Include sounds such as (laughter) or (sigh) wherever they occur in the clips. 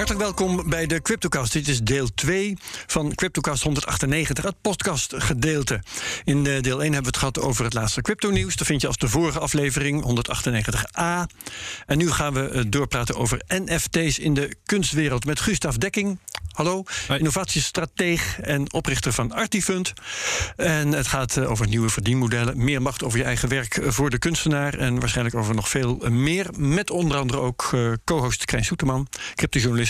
Hartelijk welkom bij de CryptoCast. Dit is deel 2 van CryptoCast 198, het podcastgedeelte. In deel 1 hebben we het gehad over het laatste crypto-nieuws. Dat vind je als de vorige aflevering, 198a. En nu gaan we eh, doorpraten over NFT's in de kunstwereld met Gustav Dekking. Hallo, innovatiestrateeg en oprichter van Artifund. En het gaat eh, over nieuwe verdienmodellen, meer macht over je eigen werk eh, voor de kunstenaar en waarschijnlijk over nog veel meer. Met onder andere ook co-host Krijn Soeterman, cryptojournalist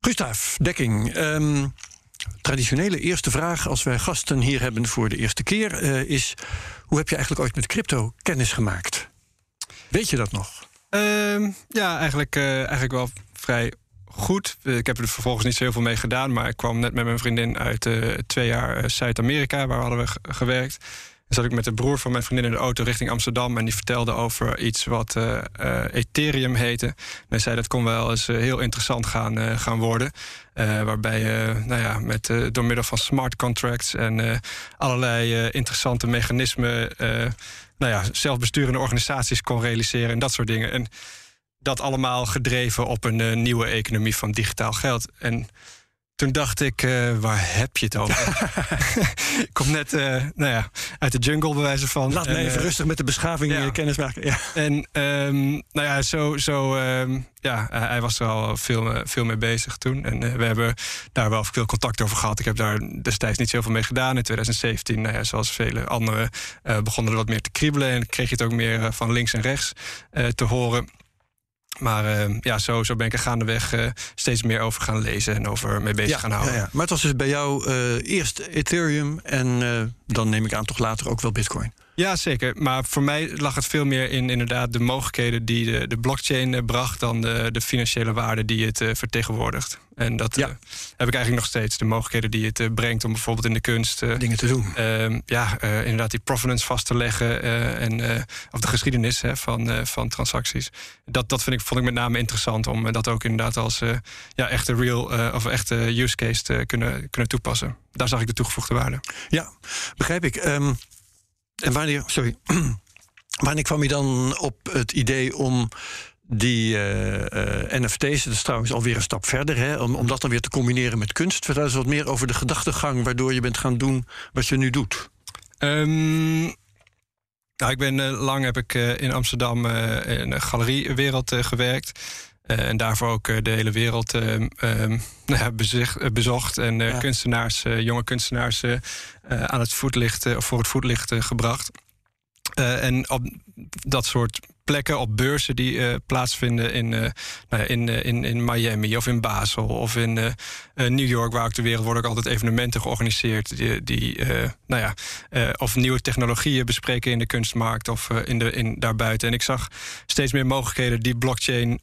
Gustav Dekking. Um, traditionele eerste vraag als wij gasten hier hebben voor de eerste keer uh, is: hoe heb je eigenlijk ooit met crypto kennis gemaakt? Weet je dat nog? Uh, ja, eigenlijk, uh, eigenlijk wel vrij goed. Ik heb er vervolgens niet zo heel veel mee gedaan, maar ik kwam net met mijn vriendin uit twee jaar Zuid-Amerika, waar hadden we gewerkt zat ik met de broer van mijn vriendin in de auto richting Amsterdam. En die vertelde over iets wat uh, Ethereum heette. En hij zei dat kon wel eens uh, heel interessant gaan, gaan worden. waarbij je nou ja, met, door middel van smart contracts en allerlei interessante mechanismen. nou ja, zelfbesturende organisaties kon realiseren en dat soort dingen. En dat allemaal gedreven op een nieuwe economie van digitaal geld. En toen dacht ik, uh, waar heb je het over? (laughs) (laughs) ik kom net uh, nou ja, uit de jungle, bij wijze van. Laat me even uh, rustig met de beschaving ja. kennis maken. Ja. En um, nou ja, zo, zo um, ja, hij was er al veel, veel mee bezig toen. En we hebben daar wel veel contact over gehad. Ik heb daar destijds niet zoveel mee gedaan. In 2017, nou ja, zoals vele anderen, begonnen er wat meer te kriebelen. En kreeg je het ook meer van links en rechts te horen. Maar uh, ja, zo, zo ben ik er gaandeweg uh, steeds meer over gaan lezen en over mee bezig ja, gaan houden. Ja, ja. Maar het was dus bij jou uh, eerst Ethereum en dan neem ik aan toch later ook wel Bitcoin. Ja, zeker. Maar voor mij lag het veel meer in inderdaad de mogelijkheden die de, de blockchain bracht dan de, de financiële waarde die het uh, vertegenwoordigt. En dat ja. uh, heb ik eigenlijk nog steeds. De mogelijkheden die het uh, brengt om bijvoorbeeld in de kunst dingen te doen. Ehm, ja, inderdaad die provenance vast te leggen en of de geschiedenis hè, van, van transacties. Dat, dat vind ik, vond ik met name interessant om dat ook inderdaad als ja, echte real of echte use case te kunnen, kunnen toepassen. Daar zag ik de toegevoegde waarde. Ja, begrijp ik. Um, en wanneer, sorry, (clears throat) wanneer kwam je dan op het idee om die uh, uh, NFT's, dat is trouwens alweer een stap verder, hè, om, om dat dan weer te combineren met kunst? Vertel eens wat meer over de gedachtegang waardoor je bent gaan doen wat je nu doet. Um, ik ben uh, lang heb ik in Amsterdam in de galeriewereld gewerkt. En daarvoor ook de hele wereld (laughs) ja, bezicht, bezocht. En ja. kunstenaars, jonge kunstenaars aan het voetlicht, of voor het voetlicht gebracht. en op dat soort plekken op beurzen die uh, plaatsvinden in, uh, nou in, uh, in, in Miami of in Basel of in New York, waar ook de wereld worden ook altijd evenementen georganiseerd die, die nou ja, of nieuwe technologieën bespreken in de kunstmarkt of in de, in, daarbuiten. En ik zag steeds meer mogelijkheden die blockchain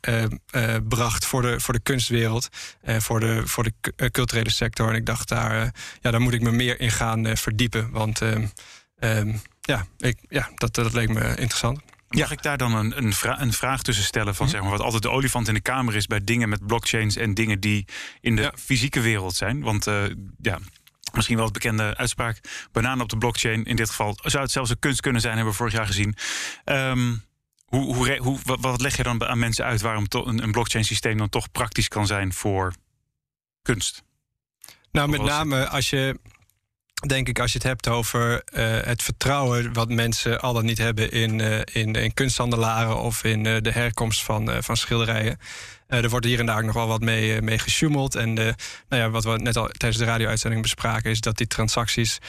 bracht voor de, voor de kunstwereld en voor de, voor de culturele sector. En ik dacht, daar, ja, daar moet ik me meer in gaan verdiepen. Want um, ja, ik, ja dat, dat leek me interessant. Mag ik daar dan een, een, vra een, vraag tussen stellen van zeg maar, wat altijd de olifant in de kamer is bij dingen met blockchains en dingen die in de ja. fysieke wereld zijn? Want uh, ja, misschien wel het bekende uitspraak: bananen op de blockchain. In dit geval zou het zelfs een kunst kunnen zijn, hebben we vorig jaar gezien. Um, hoe, hoe, hoe, wat, wat, leg je dan aan mensen uit waarom een, een blockchain systeem dan toch praktisch kan zijn voor kunst? Nou, met name als je denk ik, als je het hebt over uh, het vertrouwen wat mensen al dan niet hebben in, uh, in, in, kunsthandelaren of in uh, de herkomst van, van schilderijen. er wordt hier en daar ook nog wel wat mee, mee gesjoemeld. En nou ja, wat we net al tijdens de radio-uitzending bespraken, is dat die transacties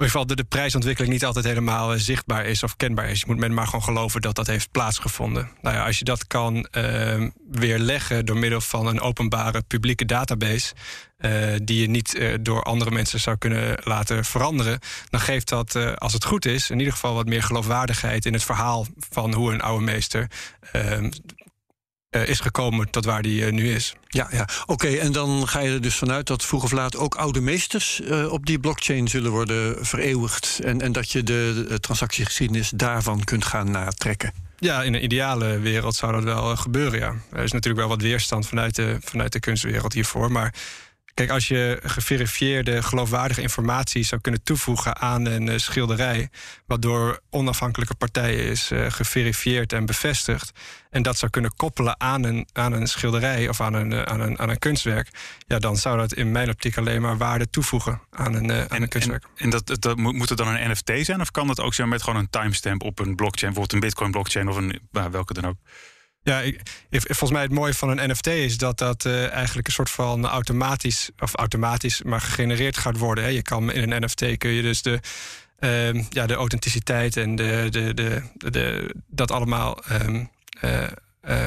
in ieder geval de, prijsontwikkeling niet altijd helemaal eh, zichtbaar is of kenbaar is. Je moet men maar gewoon geloven dat dat heeft plaatsgevonden. Nou ja, als je dat kan uh, weerleggen door middel van een openbare publieke database. Uh, die je niet uh, door andere mensen zou kunnen laten veranderen. Dan geeft dat, als het goed is, in ieder geval wat meer geloofwaardigheid in het verhaal van hoe een oude meester ehm, uh, is gekomen tot waar die uh, nu is. Ja, ja. oké. En dan ga je er dus vanuit dat vroeg of laat ook oude meesters uh, op die blockchain zullen worden vereeuwigd. En, en dat je de, de transactiegeschiedenis daarvan kunt gaan natrekken. Ja, in een ideale wereld zou dat wel gebeuren, ja. Er is natuurlijk wel wat weerstand vanuit de, vanuit de kunstwereld hiervoor. Maar Kijk, als je geverifieerde, geloofwaardige informatie zou kunnen toevoegen aan een uh, schilderij, wat door onafhankelijke partijen is uh, geverifieerd en bevestigd, en dat zou kunnen koppelen aan een, aan een schilderij of aan een, uh, aan, een, aan een kunstwerk, ja, dan zou dat in mijn optiek alleen maar waarde toevoegen aan een, aan en, een kunstwerk. En, en dat, dat, moet het dan een NFT zijn, of kan dat ook zijn met gewoon een timestamp op een blockchain, bijvoorbeeld een Bitcoin-blockchain of een nou, welke dan ook? Ja, volgens mij het mooie van een NFT is dat dat uh, eigenlijk een soort van automatisch, of automatisch, maar gegenereerd gaat worden. Hè. Je kan in een NFT kun je dus de, uh, ja, de authenticiteit en de, de, de, de, dat allemaal. Um, uh,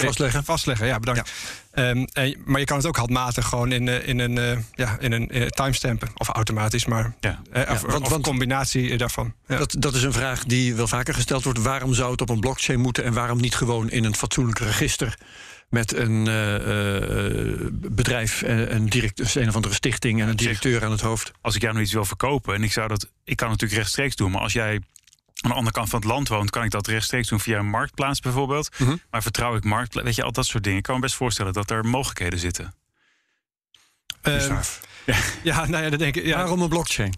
Vastleggen. Vastleggen, ja, bedankt. Ja. Um, en, maar je kan het ook handmatig gewoon in, uh, in een, uh, ja, in een, in een timestampen. Of automatisch, maar ja. Uh, ja, of, want, of een combinatie daarvan. Ja. Dat, dat is een vraag die wel vaker gesteld wordt. Waarom zou het op een blockchain moeten en waarom niet gewoon in een fatsoenlijk register? Met een bedrijf, een, direct, een of andere stichting en een directeur aan het hoofd. Als ik jou nu iets wil verkopen en ik zou dat. Ik kan natuurlijk rechtstreeks doen, maar als jij aan de andere kant van het land woont, kan ik dat rechtstreeks doen via een marktplaats bijvoorbeeld. Mm -hmm. Maar vertrouw ik marktplaats, weet je, al dat soort dingen. Ik kan me best voorstellen dat er mogelijkheden zitten. Uh, (laughs) ja. ja, nou ja, dat denk ik. Ja. Waarom een blockchain?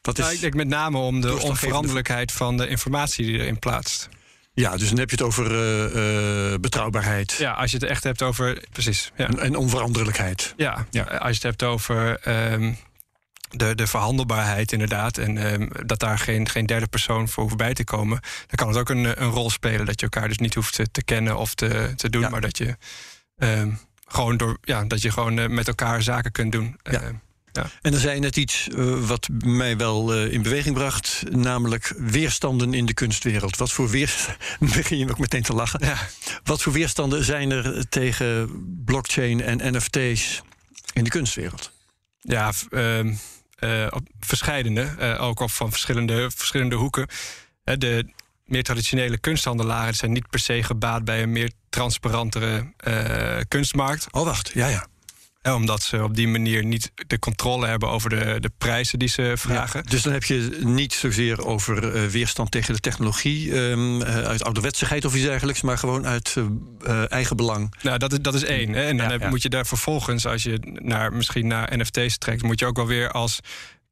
Dat is nou, ik denk met name om de onveranderlijkheid van de informatie die erin plaatst. Ja, dus dan heb je het over uh, uh, betrouwbaarheid. Ja, als je het echt hebt over. Precies. Ja. En, en onveranderlijkheid. Ja, ja, als je het hebt over. Um, de, de verhandelbaarheid inderdaad. En um, dat daar geen, geen derde persoon voor hoeft bij te komen. Dan kan het ook een, een rol spelen. Dat je elkaar dus niet hoeft te, te kennen of te, te doen. Ja. Maar dat je um, gewoon door ja, dat je gewoon uh, met elkaar zaken kunt doen. Ja. Uh, ja. En dan zei je net iets uh, wat mij wel uh, in beweging bracht, namelijk weerstanden in de kunstwereld. Wat voor weerstanden. (laughs) begin je ook meteen te lachen. Ja. Wat voor weerstanden zijn er tegen blockchain en NFT's in de kunstwereld? Ja, uh, op verscheidene, uh, ook op van verschillende, verschillende hoeken. De meer traditionele kunsthandelaren zijn niet per se gebaat bij een meer transparantere kunstmarkt. Oh, wacht, ja, ja. Omdat ze op die manier niet de controle hebben over de, de prijzen die ze vragen. Ja, dus dan heb je niet zozeer over uh, weerstand tegen de technologie, um, uh, uit ouderwetsigheid of iets dergelijks, maar gewoon uit uh, eigen belang. Nou, dat is, dat is één. Hè? En dan ja, heb, ja. moet je daar vervolgens, als je naar, misschien naar NFT's trekt, moet je ook wel weer als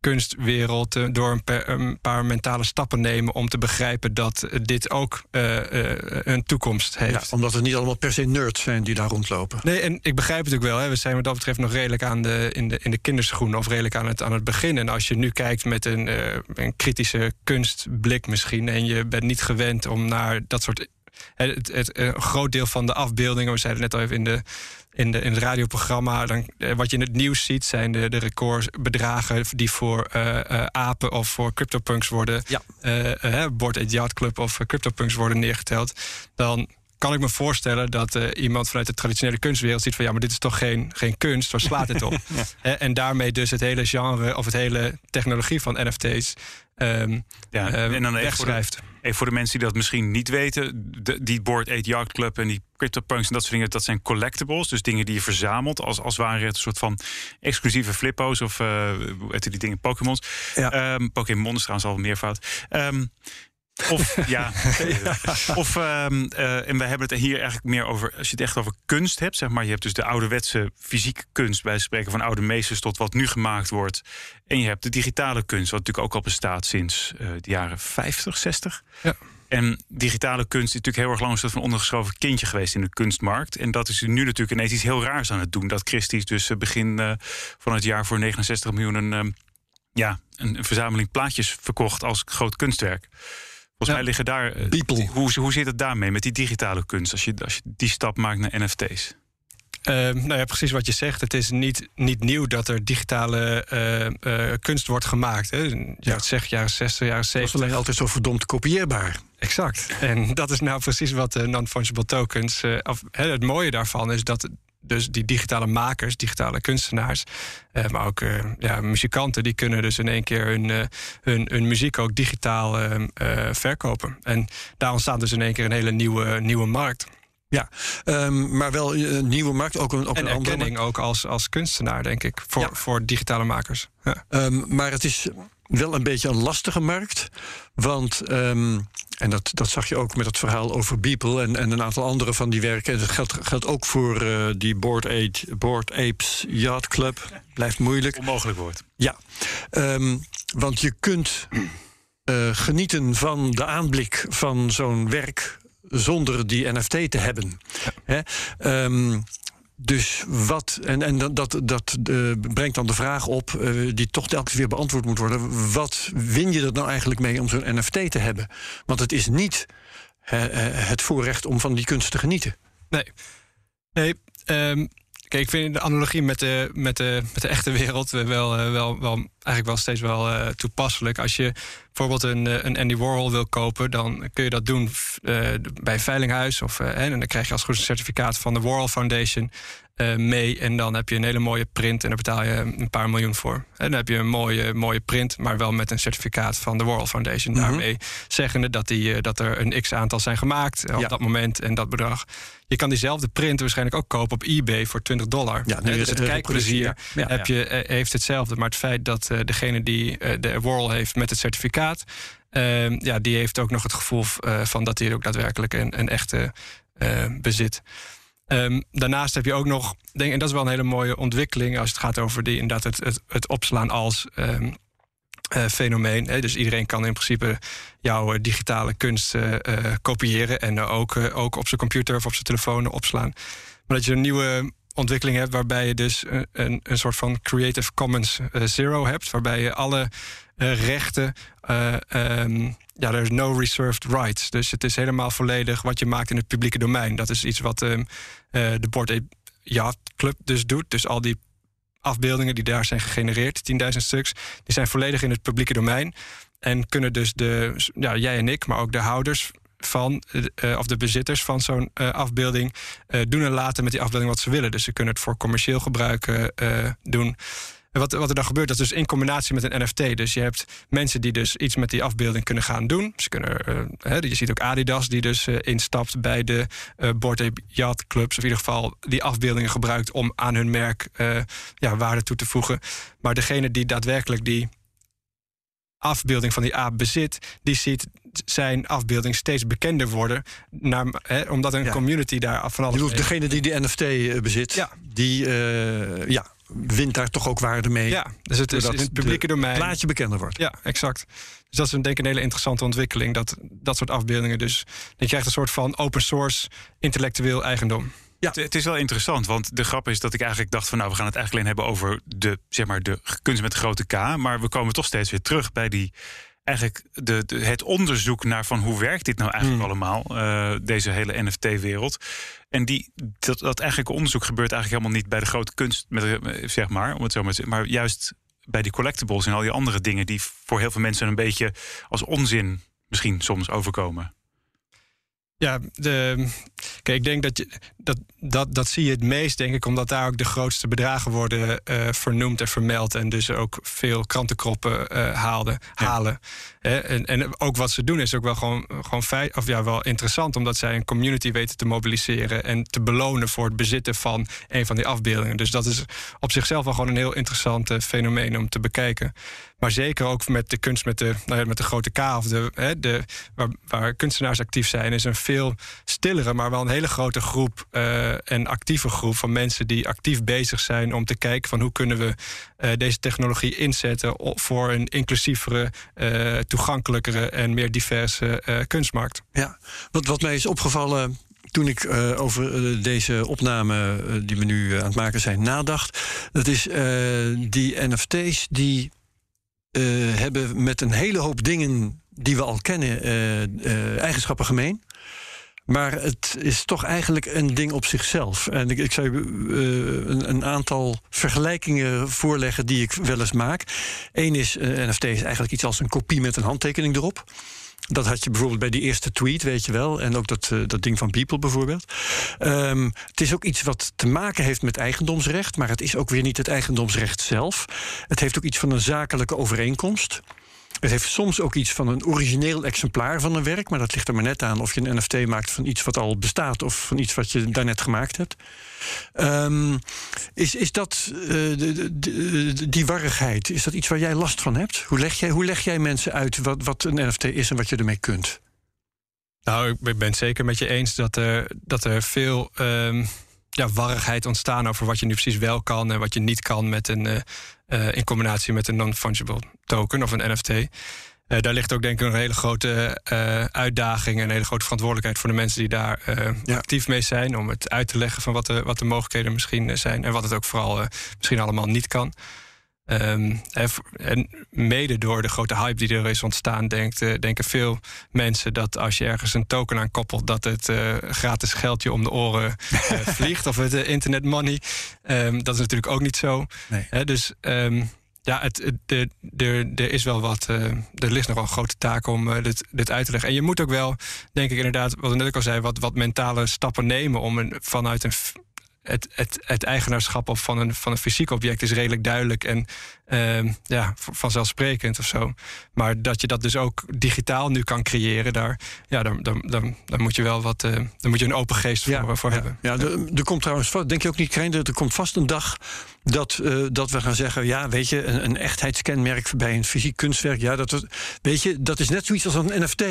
kunstwereld uh, door een, per, een, paar mentale stappen nemen om te begrijpen dat dit ook uh, uh, een toekomst heeft. Ja, omdat het niet allemaal per se nerds zijn die daar rondlopen. Nee, en ik begrijp het ook wel. Hè. We zijn wat dat betreft nog redelijk aan de, in, de, in de kinderschoenen of redelijk aan het, aan het begin. En als je nu kijkt met een, een kritische kunstblik misschien en je bent niet gewend om naar dat soort het, het, een groot deel van de afbeeldingen, we zeiden net al even in, de, in, de, in het radioprogramma, dan, wat je in het nieuws ziet, zijn de, de recordbedragen die voor uh, uh, apen of voor CryptoPunks worden, ja. uh, Board Yacht Club of CryptoPunks worden neergeteld. Dan kan ik me voorstellen dat uh, iemand vanuit de traditionele kunstwereld ziet van ja, maar dit is toch geen, geen kunst, waar slaat dit op? (laughs) ja. En daarmee dus het hele genre of het hele technologie van NFT's um, ja, uh, en dan wegschrijft. Even voor de mensen die dat misschien niet weten, de, die Board 8 Yacht Club en die CryptoPunks en dat soort dingen, dat zijn collectibles. Dus dingen die je verzamelt als, als ware het een soort van exclusieve flippo's of uh, die dingen, Pokémons. Ja. Um, Pokémon is trouwens al meervoud. Um, of (laughs) ja, of um, uh, en we hebben het hier eigenlijk meer over. Als je het echt over kunst hebt, zeg maar. Je hebt dus de ouderwetse fysieke kunst, bij spreken van oude meesters tot wat nu gemaakt wordt. En je hebt de digitale kunst, wat natuurlijk ook al bestaat sinds uh, de jaren 50, 60. Ja. En digitale kunst is natuurlijk heel erg lang een soort van ondergeschoven kindje geweest in de kunstmarkt. En dat is nu natuurlijk ineens iets heel raars aan het doen. Dat Christie's dus begin uh, van het jaar voor 69 miljoen een, ja, een, een verzameling plaatjes verkocht als groot kunstwerk. Volgens mij liggen daar. People. Hoe, hoe zit het daarmee met die digitale kunst als je, als je die stap maakt naar NFT's? nou ja, precies wat je zegt. Het is niet, niet nieuw dat er digitale uh, kunst wordt gemaakt. Hè. Ja, het zegt jaren 60, jaren 70. Het is alleen altijd zo verdomd kopieerbaar. Exact. En dat is nou precies wat non-fungible tokens. Af, het mooie daarvan is dat dus die digitale makers, digitale kunstenaars, uh, maar ook uh, ja, muzikanten, die kunnen dus in één keer hun, uh, hun, hun, muziek ook digitaal verkopen. En daar ontstaat dus in één keer een hele nieuwe, nieuwe markt. Ja, um, maar wel een nieuwe markt, ook een, ook en een erkenning ook als, als kunstenaar, denk ik, voor, ja. voor digitale makers. Ja. Um, maar het is wel een beetje een lastige markt. Want, um, en dat, dat zag je ook met het verhaal over Beeple en, en een aantal andere van die werken. En dat geldt, geldt ook voor uh, die Board, Aid, Board Apes Yacht Club. Blijft moeilijk. Onmogelijk wordt. Ja, um, want je kunt uh, genieten van de aanblik van zo'n werk zonder die NFT te hebben. Ja. Um, dus wat, en, en dat, dat uh, brengt dan de vraag op, uh, die toch telkens weer beantwoord moet worden. Wat win je er nou eigenlijk mee om zo'n NFT te hebben? Want het is niet uh, het voorrecht om van die kunst te genieten. Nee. Nee, um, kijk, ik vind de analogie met de, met de, met de echte wereld wel, wel, wel, eigenlijk wel steeds wel toepasselijk. Als je bijvoorbeeld een, een Andy Warhol wil kopen, dan kun je dat doen bij een veilinghuis. Of, en dan krijg je als goed een certificaat van de Warhol Foundation. Mee. En dan heb je een hele mooie print en daar betaal je een paar miljoen voor. En dan heb je een mooie, mooie print, maar wel met een certificaat van de World Foundation. Mm -hmm. Daarmee zeggende dat, die, dat er een x aantal zijn gemaakt op ja. dat moment en dat bedrag. Je kan diezelfde print waarschijnlijk ook kopen op eBay voor 20 dollar. Ja, nu dus het kijkplezier ja. heb je, heeft hetzelfde. Maar het feit dat degene die uh, de World heeft met het certificaat, uh, ja, die heeft ook nog het gevoel van dat hij ook daadwerkelijk een, een echte bezit. Um, daarnaast heb je ook nog, denk, en dat is wel een hele mooie ontwikkeling als het gaat over die, inderdaad het, het, het opslaan als uh, fenomeen. Hè. Dus iedereen kan in principe jouw digitale kunst kopiëren en ook, ook op zijn computer of op zijn telefoon opslaan. Maar dat je een nieuwe ontwikkeling hebt waarbij je dus een, een soort van Creative Commons Zero hebt, waarbij je alle rechten um, ja, er is no reserved rights. Dus het is helemaal volledig wat je maakt in het publieke domein. Dat is iets wat uh, de Board Yacht Club dus doet. Dus al die afbeeldingen die daar zijn gegenereerd, 10.000 stuks, die zijn volledig in het publieke domein. En kunnen dus de, ja, jij en ik, maar ook de houders van, uh, of de bezitters van zo'n uh, afbeelding, uh, doen en laten met die afbeelding wat ze willen. Dus ze kunnen het voor commercieel gebruik doen. En wat, wat er dan gebeurt, dat is dus in combinatie met een NFT. Dus je hebt mensen die dus iets met die afbeelding kunnen gaan doen. Ze kunnen, je ziet ook Adidas die dus instapt bij de uh, Board Yacht Clubs. Of in ieder geval die afbeeldingen gebruikt om aan hun merk ja, waarde toe te voegen. Maar degene die daadwerkelijk die afbeelding van die aap bezit, die ziet zijn afbeelding steeds bekender worden. Naar, hè, omdat een ja. community daar van alles. Je degene die die NFT bezit, ja. die uh, ja, wint daar toch ook waarde mee. Ja, dus het is in het publieke domein. Het plaatje bekender wordt. Ja, exact. Dus dat is een, denk ik een hele interessante ontwikkeling. Dat dat soort afbeeldingen dus. Je krijgt een soort van open source intellectueel eigendom. Ja. Het, het, is wel interessant, want de grap is dat ik eigenlijk dacht van nou, we gaan het eigenlijk alleen hebben over de, zeg maar, de kunst met de grote K. Maar we komen toch steeds weer terug bij die eigenlijk de, de, het onderzoek naar van hoe werkt dit nou eigenlijk mm. allemaal, uh, deze hele NFT-wereld. En die, dat, dat eigenlijk onderzoek gebeurt eigenlijk helemaal niet bij de grote kunst, met, eh, zeg maar, om het zo maar te zeggen, maar juist bij die collectibles en al die andere dingen die voor heel veel mensen een beetje als onzin misschien soms overkomen. Ja, de, kijk, ik denk dat, je, dat, dat dat zie je het meest, denk ik, omdat daar ook de grootste bedragen worden uh, vernoemd en vermeld. En dus ook veel krantenkroppen uh, haalden, ja. halen. En, en ook wat ze doen is ook wel gewoon, gewoon feit, of ja, wel interessant, omdat zij een community weten te mobiliseren en te belonen voor het bezitten van een van die afbeeldingen. Dus dat is op zichzelf wel gewoon een heel interessant uh, fenomeen om te bekijken. Maar zeker ook met de kunst met de, nou ja, met de grote K of de, hè, de, waar, waar, kunstenaars actief zijn, is een veel stillere, maar wel een hele grote groep uh, en actieve groep van mensen die actief bezig zijn om te kijken van hoe kunnen we uh, deze technologie inzetten voor een inclusievere, uh, toegankelijkere en meer diverse kunstmarkt. Ja, wat, wat mij is opgevallen toen ik over deze opname die we nu aan het maken zijn nadacht. Dat is die NFT's die hebben met een hele hoop dingen die we al kennen eigenschappen gemeen. Maar het is toch eigenlijk een ding op zichzelf. En ik, ik zou uh, een, een, aantal vergelijkingen voorleggen die ik wel eens maak. Eén is, uh, NFT is eigenlijk iets als een kopie met een handtekening erop. Dat had je bijvoorbeeld bij die eerste tweet, weet je wel. En ook dat, uh, dat ding van People bijvoorbeeld. Um, het is ook iets wat te maken heeft met eigendomsrecht. Maar het is ook weer niet het eigendomsrecht zelf. Het heeft ook iets van een zakelijke overeenkomst. Het heeft soms ook iets van een origineel exemplaar van een werk, maar dat ligt er maar net aan of je een NFT maakt van iets wat al bestaat of van iets wat je daarnet gemaakt hebt. Um, is, is dat uh, de, die warrigheid, is dat iets waar jij last van hebt? Hoe leg jij, hoe leg jij mensen uit wat, wat een NFT is en wat je ermee kunt? Nou, ik ben het zeker met je eens dat er, dat er veel. Um ja, warrigheid ontstaan over wat je nu precies wel kan en wat je niet kan met een, uh, uh, in combinatie met een non-fungible token of een NFT. Uh, daar ligt ook denk ik een hele grote uitdaging en een hele grote verantwoordelijkheid voor de mensen die daar ja. actief mee zijn. Om het uit te leggen van wat de, wat de mogelijkheden misschien zijn en wat het ook vooral misschien allemaal niet kan. Um, en mede door de grote hype die er is ontstaan, denkt, uh, denken veel mensen dat als je ergens een token aan koppelt, dat het uh, gratis geldje om de oren uh, (laughs) vliegt of het internet money. Um, dat is natuurlijk ook niet zo. Nee. dus um, ja, het, de, de, er is wel wat. er ligt nog wel een grote taak om dit, dit uit te leggen. En je moet ook wel, denk ik inderdaad, wat ik net ook al zei, wat, wat mentale stappen nemen om een, vanuit een het, het, het eigenaarschap van een, van een fysiek object is redelijk duidelijk en uh, ja, vanzelfsprekend of zo. Maar dat je dat dus ook digitaal nu kan creëren, daar, ja, dan, dan, dan, dan moet je wel wat. Uh, dan moet je een open geest voor, voor ja, hebben. Ja, er, er komt trouwens, denk je ook niet, Krijn, er komt vast een dag dat, uh, dat we gaan zeggen: ja, weet je, een, een echtheidskenmerk bij een fysiek kunstwerk, ja, dat, weet je, dat is net zoiets als een NFT,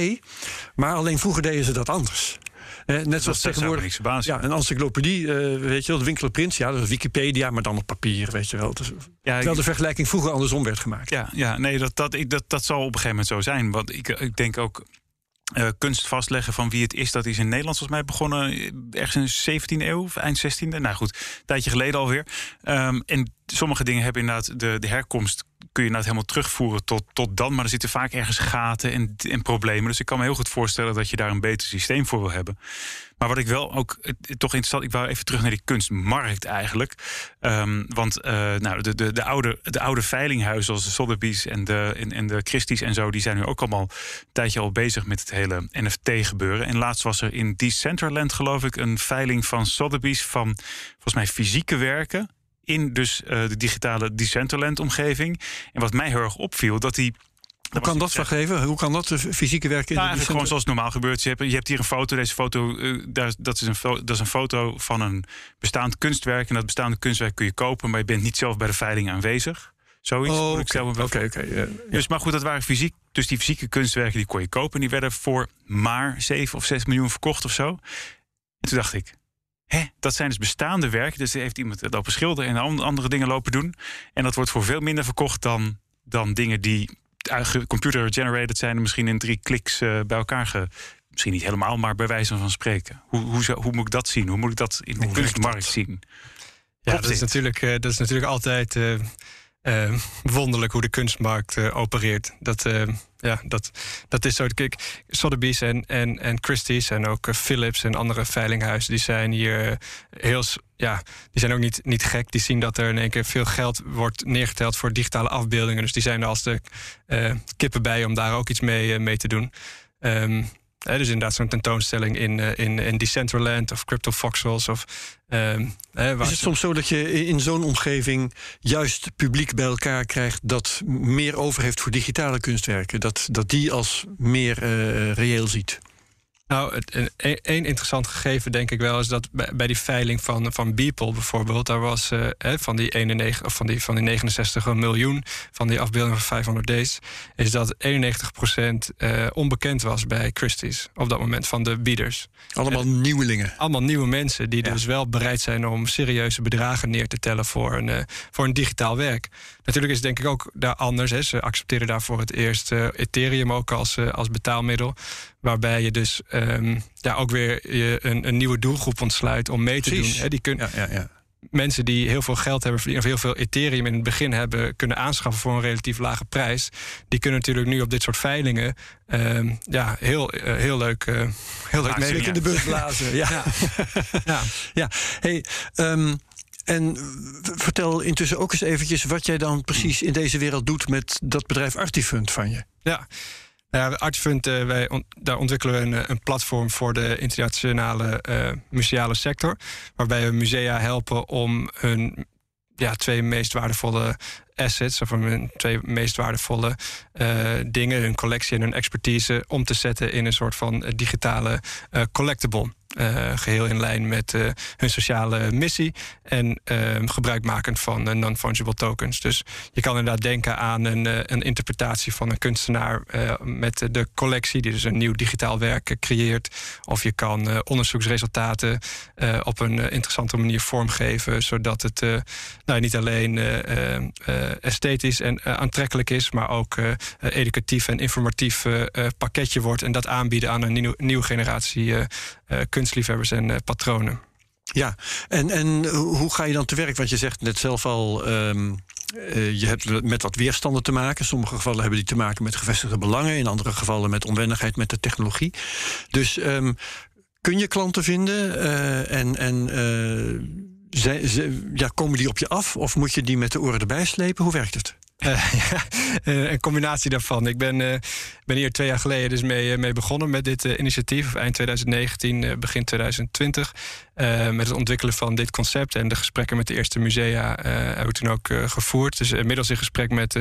maar alleen vroeger deden ze dat anders. Eh, net zoals tegenwoordig. Ja, een encyclopedie, uh, weet je wel, de ja, dat is Wikipedia, maar dan op papier, weet je wel. Dus, ja, terwijl de vergelijking vroeger andersom werd gemaakt. Ja, ja nee, dat, dat, ik, dat, dat zal op een gegeven moment zo zijn. Want ik, ik denk ook. Uh, kunst vastleggen van wie het is, dat is in Nederland volgens mij begonnen ergens in de 17e eeuw, eind 16e. Nou goed, een tijdje geleden alweer. Um, en sommige dingen hebben inderdaad de, de herkomst kun je nou het helemaal terugvoeren tot, tot dan. Maar er zitten vaak ergens gaten en, en problemen. Dus ik kan me heel goed voorstellen dat je daar een beter systeem voor wil hebben. Maar wat ik wel ook toch interessant... Ik wou even terug naar die kunstmarkt eigenlijk. Um, want uh, nou, de, de, de, oude, de oude veilinghuizen zoals de Sotheby's en de, en, en de Christie's en zo... die zijn nu ook allemaal een tijdje al bezig met het hele NFT-gebeuren. En laatst was er in Decentraland geloof ik een veiling van Sotheby's... van volgens mij fysieke werken in dus uh, de digitale Decentraland-omgeving. En wat mij heel erg opviel, dat die hoe kan dat vergeven? Hoe kan dat, de fysieke werken? Nou, gewoon zoals normaal gebeurt. Je hebt, je hebt hier een foto. Deze foto, uh, daar, dat, is een dat is een foto van een bestaand kunstwerk. En dat bestaande kunstwerk kun je kopen, maar je bent niet zelf bij de veiling aanwezig. Zoiets. Oh, oké, oké. Okay, okay, yeah, Dus maar goed, dat waren fysiek. Dus die fysieke kunstwerken die kon je kopen. En die werden voor maar 7 of 6 miljoen verkocht of zo. En toen dacht ik, Hè, dat zijn dus bestaande werken. Dus heeft iemand het lopen schilderen en andere dingen lopen doen. En dat wordt voor veel minder verkocht dan, dan dingen die computer-generated zijn. En misschien in drie kliks uh, bij elkaar ge, Misschien niet helemaal, maar bij wijze van spreken. Hoe, hoe, hoe, moet ik dat zien? Hoe moet ik dat in de kunstmarkt zien? Ja, dat is, natuurlijk, uh, dat is natuurlijk altijd uh, uh, wonderlijk hoe de kunstmarkt opereert. Dat ja, dat, dat is zo. Kijk, Sotheby's en, en, en Christie's en ook uh, Philips en andere veilinghuizen... die zijn hier uh, heel... Ja, die zijn ook niet, niet gek. Die zien dat er in één keer veel geld wordt neergeteld voor digitale afbeeldingen. Dus die zijn er als de uh, kippen bij om daar ook iets mee, mee te doen. Um, He, dus inderdaad zo'n tentoonstelling in, uh, in, in Decentraland of Crypto. Of, um, he, is het soms zo dat je in zo'n omgeving juist publiek bij elkaar krijgt dat meer over heeft voor digitale kunstwerken? Dat, dat die als meer uh, reëel ziet? Nou, één interessant gegeven denk ik wel is dat bij, die veiling van, van Beeple bijvoorbeeld, daar was uh, van, die 91, of van, die, van die 69 miljoen van die afbeelding van 500 Days, is dat 91% uh, onbekend was bij Christie's op dat moment van de bieders. Allemaal en, nieuwelingen. Allemaal nieuwe mensen die ja. dus wel bereid zijn om serieuze bedragen neer te tellen voor een, uh, voor een digitaal werk. Natuurlijk is het denk ik ook daar anders. Hè. Ze accepteren daarvoor het eerst Ethereum ook als, als betaalmiddel. Waarbij je dus um, ja, ook weer je een, een, nieuwe doelgroep ontsluit om mee te Precies. doen. Hè, die kun, ja, ja, ja. mensen die heel veel geld hebben verdiend, of heel veel Ethereum in het begin hebben kunnen aanschaffen voor een relatief lage prijs, die kunnen natuurlijk nu op dit soort veilingen ehm, ja, heel, heel leuk, heel leuk mee in de bus blazen. ja. ja. (laughs) ja. ja. Hey, um, en vertel intussen ook eens eventjes wat jij dan precies in deze wereld doet met dat bedrijf Artifund van je. Ja. Ja, Artifund, uh, wij daar ontwikkelen we een, een, platform voor de internationale museale sector. Waarbij we musea helpen om hun ja, twee meest waardevolle assets, of hun twee meest waardevolle uh, dingen, hun collectie en hun expertise, om te zetten in een soort van digitale collectible. Uh, geheel in lijn met hun sociale missie en uh, gebruikmakend van non-fungible tokens. Dus je kan inderdaad denken aan een, een interpretatie van een kunstenaar met de collectie, die dus een nieuw digitaal werk creëert. Of je kan onderzoeksresultaten op een interessante manier vormgeven, zodat het nou, niet alleen esthetisch en aantrekkelijk is, maar ook educatief en informatief pakketje wordt en dat aanbieden aan een nieuw, nieuwe generatie kunstliefhebbers en patronen. Ja, en, en hoe ga je dan te werk? Want je zegt net zelf al. Uh, je hebt met wat weerstanden te maken. Sommige gevallen hebben die te maken met gevestigde belangen. In andere gevallen met onwennigheid met de technologie. Dus um, kun je klanten vinden en. en zij, ze, ja, komen die op je af of moet je die met de oren erbij slepen? Hoe werkt het? Uh, (laughs) ja, uh, een combinatie daarvan. Ik ben, uh, ben hier twee jaar geleden dus mee, mee begonnen met dit initiatief. Eind 2019, begin 2020. met het ontwikkelen van dit concept. En de gesprekken met de eerste musea hebben we toen ook gevoerd. Dus inmiddels in gesprek met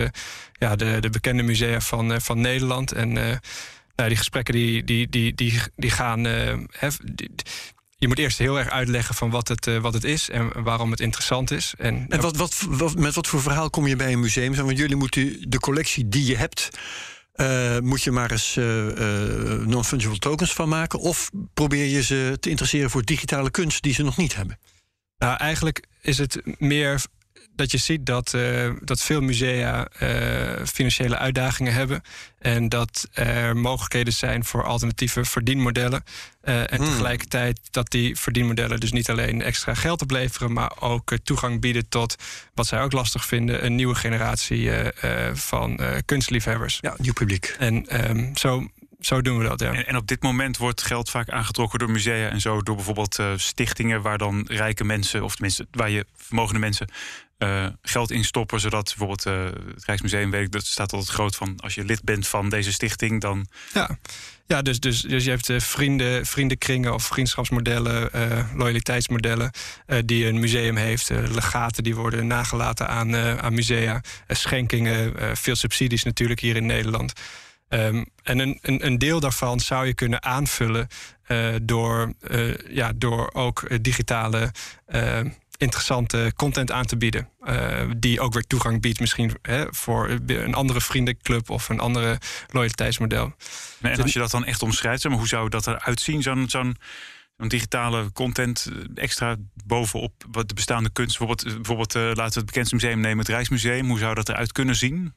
ja, de, de bekende musea van, van Nederland. En nou, die gesprekken die, die, die, die, die gaan. Je moet eerst heel erg uitleggen van wat het, uh, wat het is en waarom het interessant is. En, en wat, wat, wat, met wat voor verhaal kom je bij een museum? Want jullie moeten de collectie die je hebt. Uh, moet je maar eens uh, non-fungible tokens van maken? Of probeer je ze te interesseren voor digitale kunst die ze nog niet hebben? Nou, eigenlijk is het meer dat je ziet dat, uh, dat veel musea uh, financiële uitdagingen hebben. En dat er mogelijkheden zijn voor alternatieve verdienmodellen. Uh, en hmm. tegelijkertijd dat die verdienmodellen dus niet alleen extra geld opleveren, maar ook toegang bieden tot wat zij ook lastig vinden: een nieuwe generatie van kunstliefhebbers. Ja, nieuw publiek. En um, zo zo doen we dat, ja. En, en, op dit moment wordt geld vaak aangetrokken door musea en zo, door bijvoorbeeld uh, stichtingen waar dan rijke mensen, of tenminste waar je vermogende mensen uh, geld in stoppen, zodat bijvoorbeeld uh, het Rijksmuseum weet ik, dat staat altijd groot van als je lid bent van deze stichting, dan. Ja, ja dus, dus, dus je hebt uh, vrienden, vriendenkringen of vriendschapsmodellen, loyaliteitsmodellen die een museum heeft, legaten die worden nagelaten aan, aan musea, schenkingen, veel subsidies natuurlijk hier in Nederland. Um, en een, een, een, deel daarvan zou je kunnen aanvullen door, ja, door ook digitale interessante content aan te bieden. die ook weer toegang biedt, misschien hè, voor een andere vriendenclub of een andere loyaliteitsmodel. En als je dat dan echt omschrijft, maar, hoe zou dat eruit zien? Zo'n zo'n digitale content extra bovenop wat de bestaande kunst. Bijvoorbeeld, bijvoorbeeld laten we het bekendste museum nemen, het Rijksmuseum. Hoe zou dat eruit kunnen zien?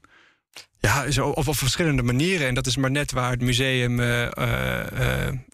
Ja, zo op, op verschillende manieren. En dat is maar net waar het museum uh, uh,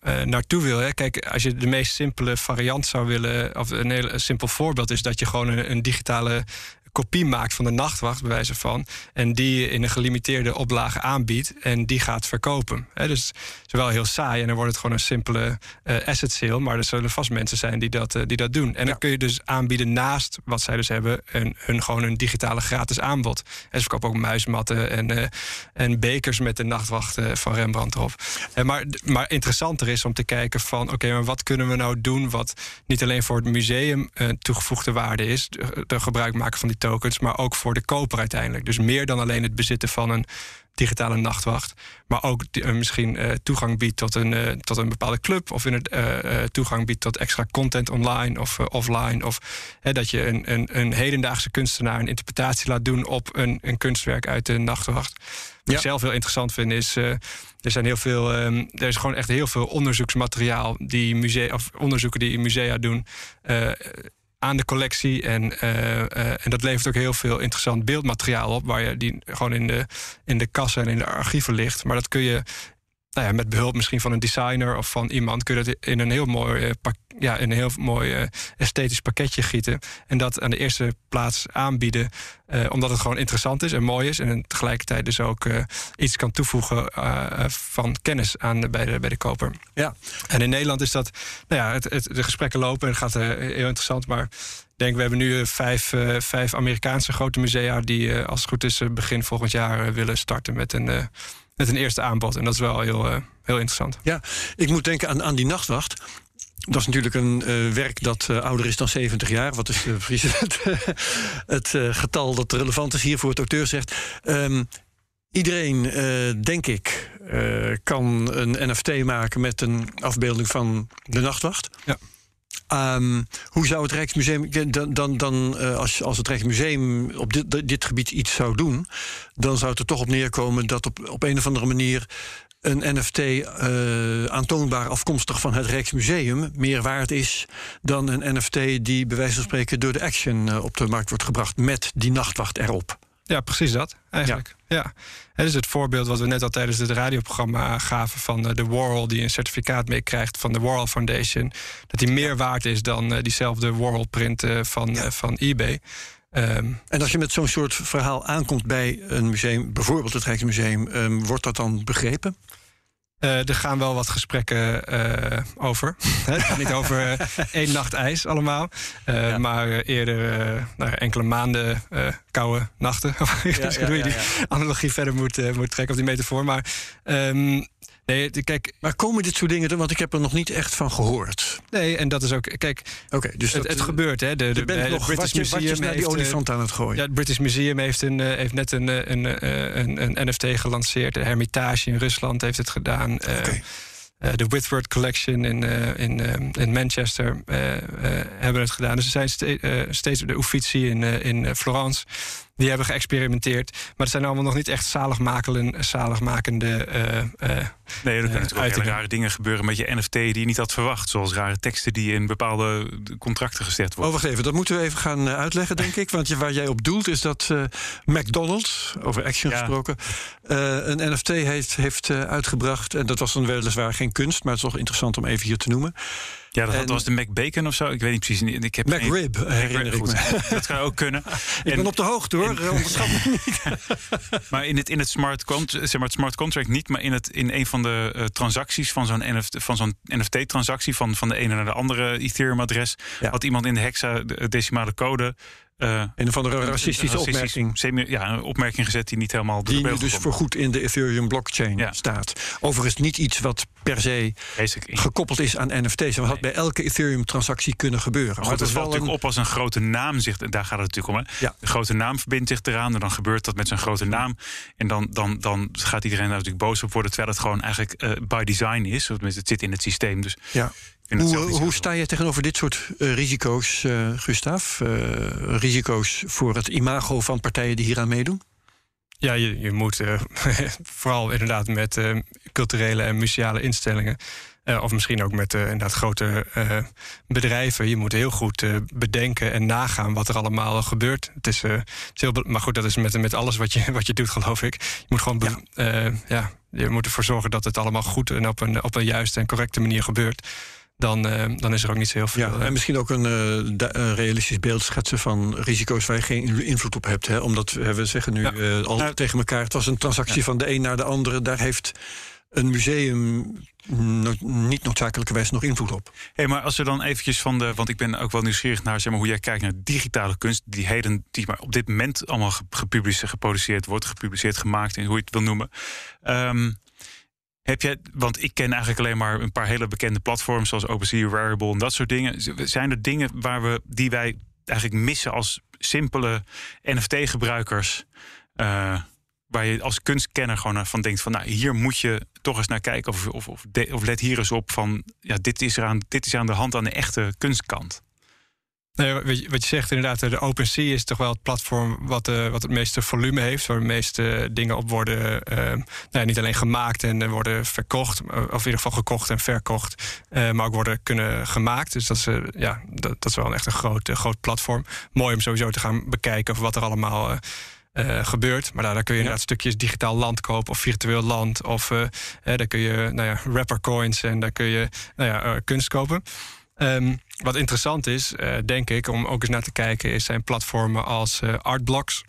uh, naartoe wil. Hè. Kijk, als je de meest simpele variant zou willen, of een heel simpel voorbeeld is dat je gewoon een digitale kopie maakt van de nachtwacht, bij wijze van. En die in een gelimiteerde oplage aanbiedt en die gaat verkopen. He, dus het is wel heel saai en dan wordt het gewoon een simpele uh, asset sale. Maar er zullen vast mensen zijn die dat, uh, die dat doen. En dan kun je dus aanbieden naast wat zij dus hebben, een, hun, gewoon een digitale gratis aanbod. En ze verkopen ook muismatten en, uh, en bekers met de nachtwacht van Rembrandt erop. En maar, maar interessanter is om te kijken van oké, maar wat kunnen we nou doen wat niet alleen voor het museum toegevoegde waarde is, de gebruik maken van die tokens, maar ook voor de koper uiteindelijk. Dus meer dan alleen het bezitten van een digitale nachtwacht, maar ook uh, misschien uh, toegang biedt tot een, uh, tot een bepaalde club of in het, toegang biedt tot extra content online of offline. Of dat je een, een, een, hedendaagse kunstenaar een interpretatie laat doen op een, een kunstwerk uit de nachtwacht. Wat ik zelf heel interessant vind is. er zijn heel veel. Um, er is gewoon echt heel veel onderzoeksmateriaal die musea of onderzoeken die musea doen aan de collectie. En, uh, uh, en dat levert ook heel veel interessant beeldmateriaal op, waar je die gewoon in de, in de kassen en in de archieven ligt. Maar dat kun je nou ja, met behulp misschien van een designer of van iemand kun je dat in een heel mooi, uh, ja, in een heel mooi uh, esthetisch pakketje gieten. En dat aan de eerste plaats aanbieden, uh, omdat het gewoon interessant is en mooi is. En tegelijkertijd dus ook iets kan toevoegen van kennis aan bij de, bij de koper. Ja. En in Nederland is dat, nou ja, het, het, de gesprekken lopen en het gaat heel interessant. Maar ik denk, we hebben nu vijf, vijf Amerikaanse grote musea die, als het goed is, begin volgend jaar willen starten met een met een eerste aanbod. En dat is wel heel, uh, heel interessant. Ja, ik moet denken aan, aan die nachtwacht. Dat is natuurlijk een uh, werk dat uh, ouder is dan 70 jaar. Wat is precies (laughs) het, het getal dat relevant is hier voor het auteur zegt. Um, iedereen, denk ik, kan een NFT maken met een afbeelding van de nachtwacht. Ja. Um, hoe zou het Rijksmuseum. Dan, dan, dan uh, als, als het Rijksmuseum op dit, dit gebied iets zou doen. dan zou het er toch op neerkomen dat op, op een of andere manier. een NFT uh, aantoonbaar afkomstig van het Rijksmuseum meer waard is dan een NFT die bij wijze van spreken door de Action uh, op de markt wordt gebracht met die nachtwacht erop. Ja, precies dat eigenlijk. Ja. ja. Het is het voorbeeld wat we net al tijdens het radioprogramma gaven van de Warhol, die een certificaat meekrijgt van de Warhol Foundation. Dat die meer waard is dan uh, diezelfde Warhol-print uh, van, van eBay. Um, en als je met zo'n soort verhaal aankomt bij een museum, bijvoorbeeld het Rijksmuseum, um, wordt dat dan begrepen? Uh, er gaan wel wat gesprekken uh, over. (laughs) Het gaat niet over uh, één nacht ijs allemaal. Ja. Maar eerder nou, enkele maanden koude nachten. (laughs) ik ja, hoe je die analogie verder moet, moet trekken, of die metafoor. Maar um, Nee, kijk, maar komen dit soort dingen Want ik heb er nog niet echt van gehoord. Nee, en dat is ook. Kijk, okay, dus het, dat, het gebeurt. Hè. De, de, de, nog British Museum naar die olifant aan het gooien. Ja, het British Museum heeft, een, heeft net een, een, een, een NFT gelanceerd. De Hermitage in Rusland heeft het gedaan. Okay. Uh, de Whitworth Collection in, uh, in, uh, in Manchester hebben het gedaan. Dus er zijn ste steeds de Uffizi in, in Florence. Die hebben geëxperimenteerd. Maar het zijn allemaal nog niet echt zaligmakende. zaligmakende nee, er kunnen natuurlijk ook rare dingen gebeuren met je NFT die je niet had verwacht. Zoals rare teksten die in bepaalde contracten gezet worden. Oh, wacht even. Dat moeten we even gaan uitleggen, denk ik. Want je, waar jij op doelt is dat McDonald's, over Action ja. gesproken, een NFT heeft, heeft uitgebracht. En dat was dan weliswaar geen kunst, maar het is toch interessant om even hier te noemen. Ja, dat, en, was de McBacon of zo. Ik weet niet precies. Ik heb McRib, geen... herinner ik me. (laughs) Dat kan ook kunnen. ik en, ben op de hoogte hoor, en, (laughs) onderschat me niet. (laughs) maar in het, in het, smart, zeg maar het smart contract niet, maar in, het, in een van de uh, transacties van zo'n van zo'n NFT-transactie van, van de ene naar de andere Ethereum-adres, ja. had iemand in de hexadecimale code uh, een of andere racistische opmerking. Semi, ja, een opmerking gezet die niet helemaal... Die nu dus voorgoed in de Ethereum blockchain ja. staat. Overigens niet iets wat per se gekoppeld is aan NFT's. Dat had bij elke Ethereum-transactie kunnen gebeuren. Maar, maar het valt natuurlijk op als een grote naam zich... Daar gaat het natuurlijk om. Hè? Ja. De grote naam verbindt zich eraan. En dan gebeurt dat met zijn grote naam. En dan, dan, dan gaat iedereen daar natuurlijk boos op worden... terwijl het gewoon eigenlijk uh, by design is. Of het zit in het systeem. Dus ja. Hoe, hoe sta je tegenover dit soort uh, risico's, uh, Gustav? Uh, risico's voor het imago van partijen die hieraan meedoen? Ja, je, je moet (laughs) vooral inderdaad met culturele en museale instellingen. of misschien ook met inderdaad grote bedrijven. Je moet heel goed bedenken en nagaan wat er allemaal gebeurt. Het is, het is heel, maar goed, dat is met, met alles wat je, (laughs) wat je doet, geloof ik. Je moet gewoon ja. ja, je moet ervoor zorgen dat het allemaal goed en op een, op een juiste en correcte manier gebeurt dan, uh, dan is er ook niet zo heel veel. Ja, en misschien ook een, uh, een, realistisch beeld schetsen van risico's waar je geen invloed op hebt. Hè? Omdat we zeggen nu ja. uh, al nou, tegen elkaar: het was een transactie ja. van de een naar de andere. Daar heeft een museum no niet noodzakelijkerwijs nog invloed op. Hey, maar als we dan eventjes van de... want ik ben ook wel nieuwsgierig naar zeg maar, hoe jij kijkt naar digitale kunst... die heden die maar op dit moment allemaal gepubliceerd, geproduceerd wordt... gepubliceerd, gemaakt en hoe je het wil noemen... Um, heb je, want ik ken eigenlijk alleen maar een paar hele bekende platforms zoals OpenSea, Rarible en dat soort dingen. Zijn er dingen waar we, die wij eigenlijk missen als simpele NFT-gebruikers? Uh, waar je als kunstkenner gewoon van denkt van nou hier moet je toch eens naar kijken of, of, of, let hier eens op van ja dit is, er aan, dit is aan de hand aan de echte kunstkant. Nee, wat, je, wat je zegt inderdaad, de OpenSea is toch wel het platform wat, uh, wat het meeste volume heeft, waar de meeste dingen op worden uh, nou ja, niet alleen gemaakt en worden verkocht, of in ieder geval gekocht en verkocht, uh, maar ook worden kunnen gemaakt. Dus dat is, ja, dat, dat, is wel echt een groot, groot platform. Mooi om sowieso te gaan bekijken of wat er allemaal gebeurt. Maar daar, daar kun je inderdaad stukjes digitaal land kopen of virtueel land. Of uh, daar kun je nou ja, rapper coins en daar kun je nou ja, kunst kopen. Um, wat interessant is, denk ik, om ook eens naar te kijken, is zijn platformen als Artblocks.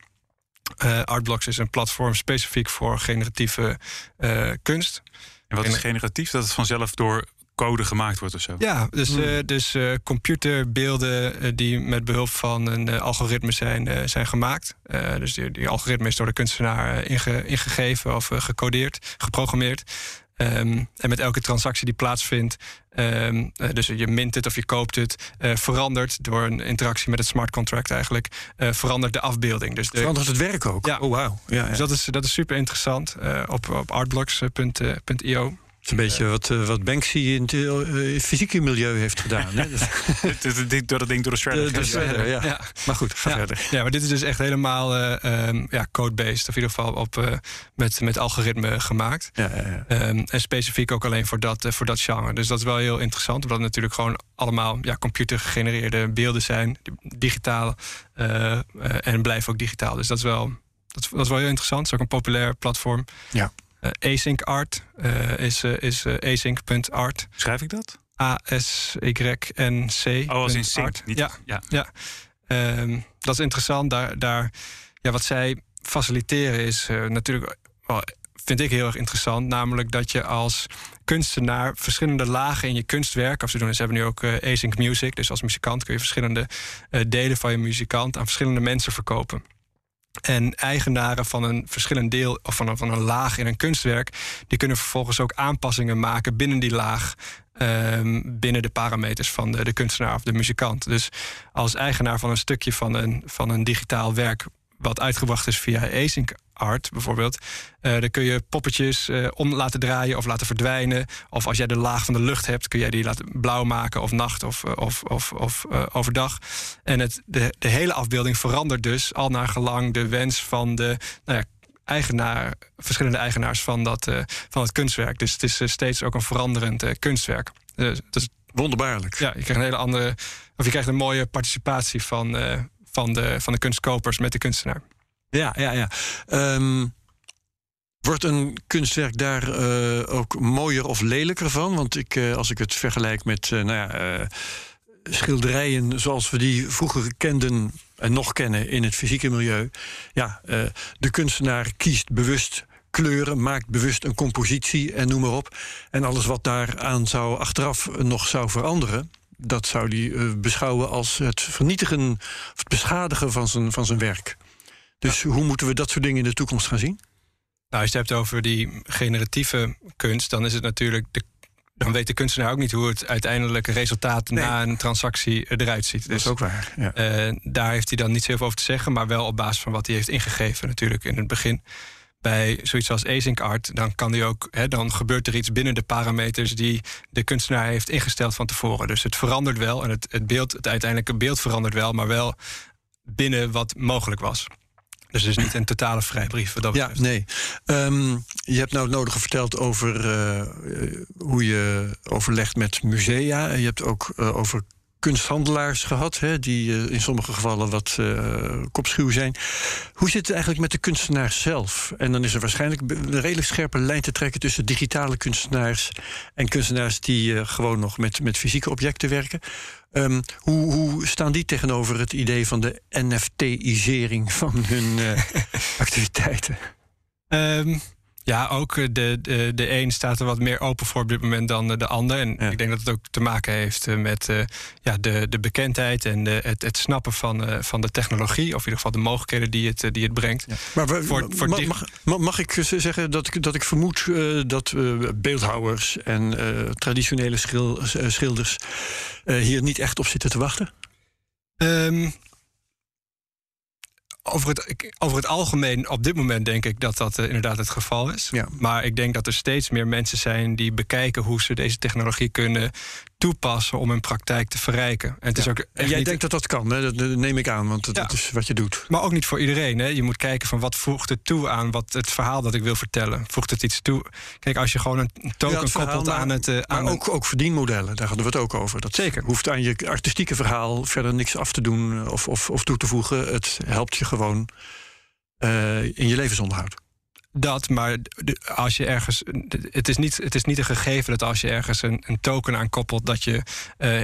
Artblocks is een platform specifiek voor generatieve kunst. En wat is generatief? Dat het vanzelf door code gemaakt wordt of zo? Ja, dus, hmm. uh, dus uh, computerbeelden uh, die met behulp van een algoritme zijn, zijn gemaakt. dus die, die, algoritme is door de kunstenaar inge, ingegeven of gecodeerd, geprogrammeerd. Um, en met elke transactie die plaatsvindt, um, dus je mint het of je koopt het, verandert door een interactie met het smart contract eigenlijk, verandert de afbeelding. Dus de, verandert het werk ook? Ja. Oh, wow. Ja, ja. Dus dat is, dat is super interessant op, op artblocks.io is een beetje wat, uh, wat Banksy in het uh, fysieke milieu heeft gedaan. Hè? (laughs) door dat ding door de shredder. De, shredder ja. ja. Maar goed, ga ja. verder. Ja, maar dit is dus echt helemaal uh, um, ja, code-based. Of in ieder geval op, met, met algoritme gemaakt. Ja, um, en specifiek ook alleen voor dat, voor dat genre. Dus dat is wel heel interessant. Omdat het natuurlijk gewoon allemaal ja, computergegenereerde beelden zijn. Digitaal. en blijven ook digitaal. Dus dat is wel... Dat is, dat is wel heel interessant. Het is ook een populair platform. Ja. Uh, async art uh, is, uh, is async.art. Schrijf ik dat? A-S-Y-N-C. Oh, als in sync. Niet, ja, ja. ja. Um, dat is interessant. Daar, daar, ja, wat zij faciliteren is natuurlijk, vind ik heel erg interessant. Namelijk dat je als kunstenaar verschillende lagen in je kunstwerk. Of ze, doen, ze hebben nu ook async music. Dus als muzikant kun je verschillende delen van je muzikant aan verschillende mensen verkopen. En eigenaren van een verschillend deel of van een, van een laag in een kunstwerk, die kunnen vervolgens ook aanpassingen maken binnen die laag. Um, binnen de parameters van de, de kunstenaar of de muzikant. Dus als eigenaar van een stukje van een, van een digitaal werk wat uitgebracht is via async art bijvoorbeeld. Uh, dan kun je poppetjes uh, om laten draaien of laten verdwijnen. Of als jij de laag van de lucht hebt, kun jij die laten blauw maken of nacht of, eh, of, of, of uh, overdag. En het, de, de hele afbeelding verandert dus al naar gelang de wens van de nou ja, eigenaar, verschillende eigenaars van, dat, van het kunstwerk. Dus het is steeds ook een veranderend kunstwerk. dus, Wonderbaarlijk. Ja, je krijgt een hele andere. Of je krijgt een mooie participatie van, van, de, van de kunstkopers met de kunstenaar. Ja, ja, ja. Um, wordt een kunstwerk daar uh, ook mooier of lelijker van? Want ik, uh, als ik het vergelijk met uh, nou ja, schilderijen zoals we die vroeger kenden en nog kennen in het fysieke milieu. Ja, de kunstenaar kiest bewust kleuren, maakt bewust een compositie en noem maar op. En alles wat daaraan zou achteraf nog zou veranderen, dat zou hij beschouwen als het vernietigen of het beschadigen van zijn, van zijn werk. Dus hoe moeten we dat soort dingen in de toekomst gaan zien? Nou, als je het hebt over die generatieve kunst, dan is het natuurlijk de dan weet de kunstenaar ook niet hoe het uiteindelijke resultaat na een transactie eruit ziet. Dat is ook waar. Ja. Uh, daar heeft hij dan niet zoveel over te zeggen, maar wel op basis van wat hij heeft ingegeven, natuurlijk in het begin. Bij zoiets als async art, dan kan hij ook, hè, dan gebeurt er iets binnen de parameters die de kunstenaar heeft ingesteld van tevoren. Dus het verandert wel en het, het beeld, het uiteindelijke beeld verandert wel, maar wel binnen wat mogelijk was. Dus het is niet een totale vrijbrief. Wat dat ja, nee. Um, je hebt nou het nodige verteld over uh, hoe je overlegt met musea. Je hebt ook uh, over kunsthandelaars gehad, hè, die uh, in sommige gevallen wat uh, kopschuw zijn. Hoe zit het eigenlijk met de kunstenaar zelf? En dan is er waarschijnlijk een redelijk scherpe lijn te trekken tussen digitale kunstenaars en kunstenaars die uh, gewoon nog met, met fysieke objecten werken. Um, hoe, hoe, staan die tegenover het idee van de NFT-isering van hun (laughs) activiteiten? Um, ja, ook eh, de, de, de een staat er wat meer open voor op dit moment dan de ander. En ik denk dat het ook te maken heeft eh, met uh, ja, de, de bekendheid en de, het, het snappen van, uh, van de technologie. Of in ieder geval de mogelijkheden die het, die het brengt. Ja. Maar voor, voor mag, mag, mag, ik zeggen dat ik, dat ik vermoed dat beeldhouwers en traditionele schil, schilders hier niet echt op zitten te wachten? Um, over het, over het algemeen, op dit moment denk ik dat dat uh, inderdaad het geval is. Ja. Maar ik denk dat er steeds meer mensen zijn die bekijken hoe ze deze technologie kunnen toepassen om hun praktijk te verrijken. En, het is ook en jij denkt dat dat kan, hè? dat neem ik aan, want dat, is wat je doet. Maar ook niet voor iedereen. Hè? Je moet kijken van wat voegt het toe aan wat het verhaal dat ik wil vertellen. Voegt het iets toe? Kijk, als je gewoon een token koppelt aan het... Uh, aan maar ook, ook verdienmodellen, daar hadden we het ook over. Dat Zeker. hoeft aan je artistieke verhaal verder niks af te doen of, of, of toe te voegen. Het helpt je gewoon in je levensonderhoud. Dat, maar als je ergens. Het is, niet, het is niet een gegeven dat als je ergens een, een token aan koppelt, dat je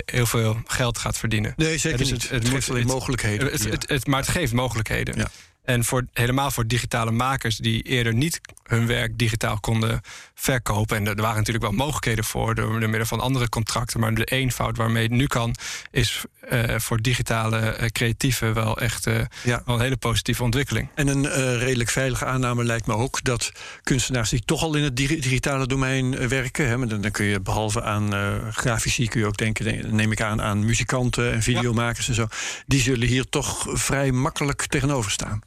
heel veel geld gaat verdienen. Nee, zeker dus niet. Het, het, het geeft alleen mogelijkheden. Het, maar het geeft mogelijkheden. Ja. En voor, helemaal voor digitale makers die eerder niet hun werk digitaal konden verkopen. En er waren natuurlijk wel mogelijkheden voor door middel van andere contracten. Maar de eenvoud waarmee het nu kan, is uh, voor digitale uh, creatieven wel echt uh, ja. wel een hele positieve ontwikkeling. En een redelijk veilige aanname lijkt me ook dat kunstenaars die toch al in het digitale domein werken. Hè, dan, dan, kun je behalve aan grafici kun je ook denken, neem ik aan, aan muzikanten en videomakers ja. en zo. Die zullen hier toch vrij makkelijk tegenover staan.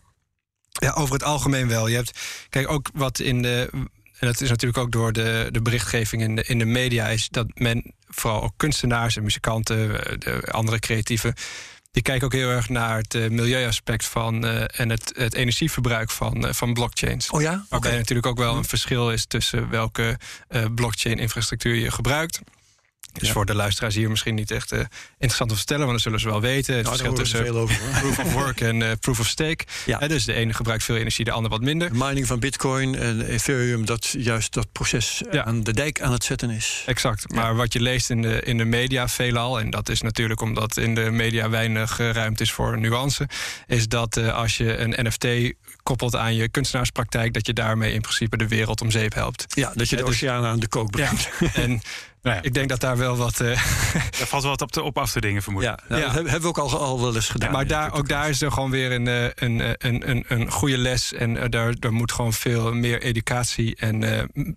Ja, over het algemeen wel. Je hebt, kijk, ook wat in de. En dat is natuurlijk ook door de, de berichtgeving in de, in de media, is dat men, vooral ook kunstenaars en muzikanten, eh, de andere creatieven, die kijken ook heel erg naar het uh, milieuaspect van uh, en het, het energieverbruik van, uh, van blockchains. Oh ja? Waarbij natuurlijk ook wel een verschil is tussen welke blockchain-infrastructuur je gebruikt. Dus voor de luisteraars hier misschien niet echt uh, interessant om te vertellen, want dan zullen ze wel weten. Het nou, verschil tussen veel over, proof of work en uh, proof of stake. Ja. dus de ene gebruikt veel energie, de ander wat minder. De mining van Bitcoin en Ethereum, dat juist dat proces ja. aan de dijk aan het zetten is. Exact. Maar wat je leest in de, in de media veelal, en dat is natuurlijk omdat in de media weinig ruimte is voor nuance, is dat als je een NFT koppelt aan je kunstenaarspraktijk, dat je daarmee in principe de wereld om zeep helpt. Ja, dat je de dus, oceanen aan de kook brengt. En (laughs) nou ja. Ik denk dat daar wel wat. Uh, daar (laughs) valt wel wat op, te, op af te dingen, vermoed Ja, nou, dat hebben we ook al, al wel eens gedaan. Maar daar, ook daar is er gewoon weer een, eh, een, eh, een, een, een goede les. En daar, daar moet gewoon veel meer educatie en uh,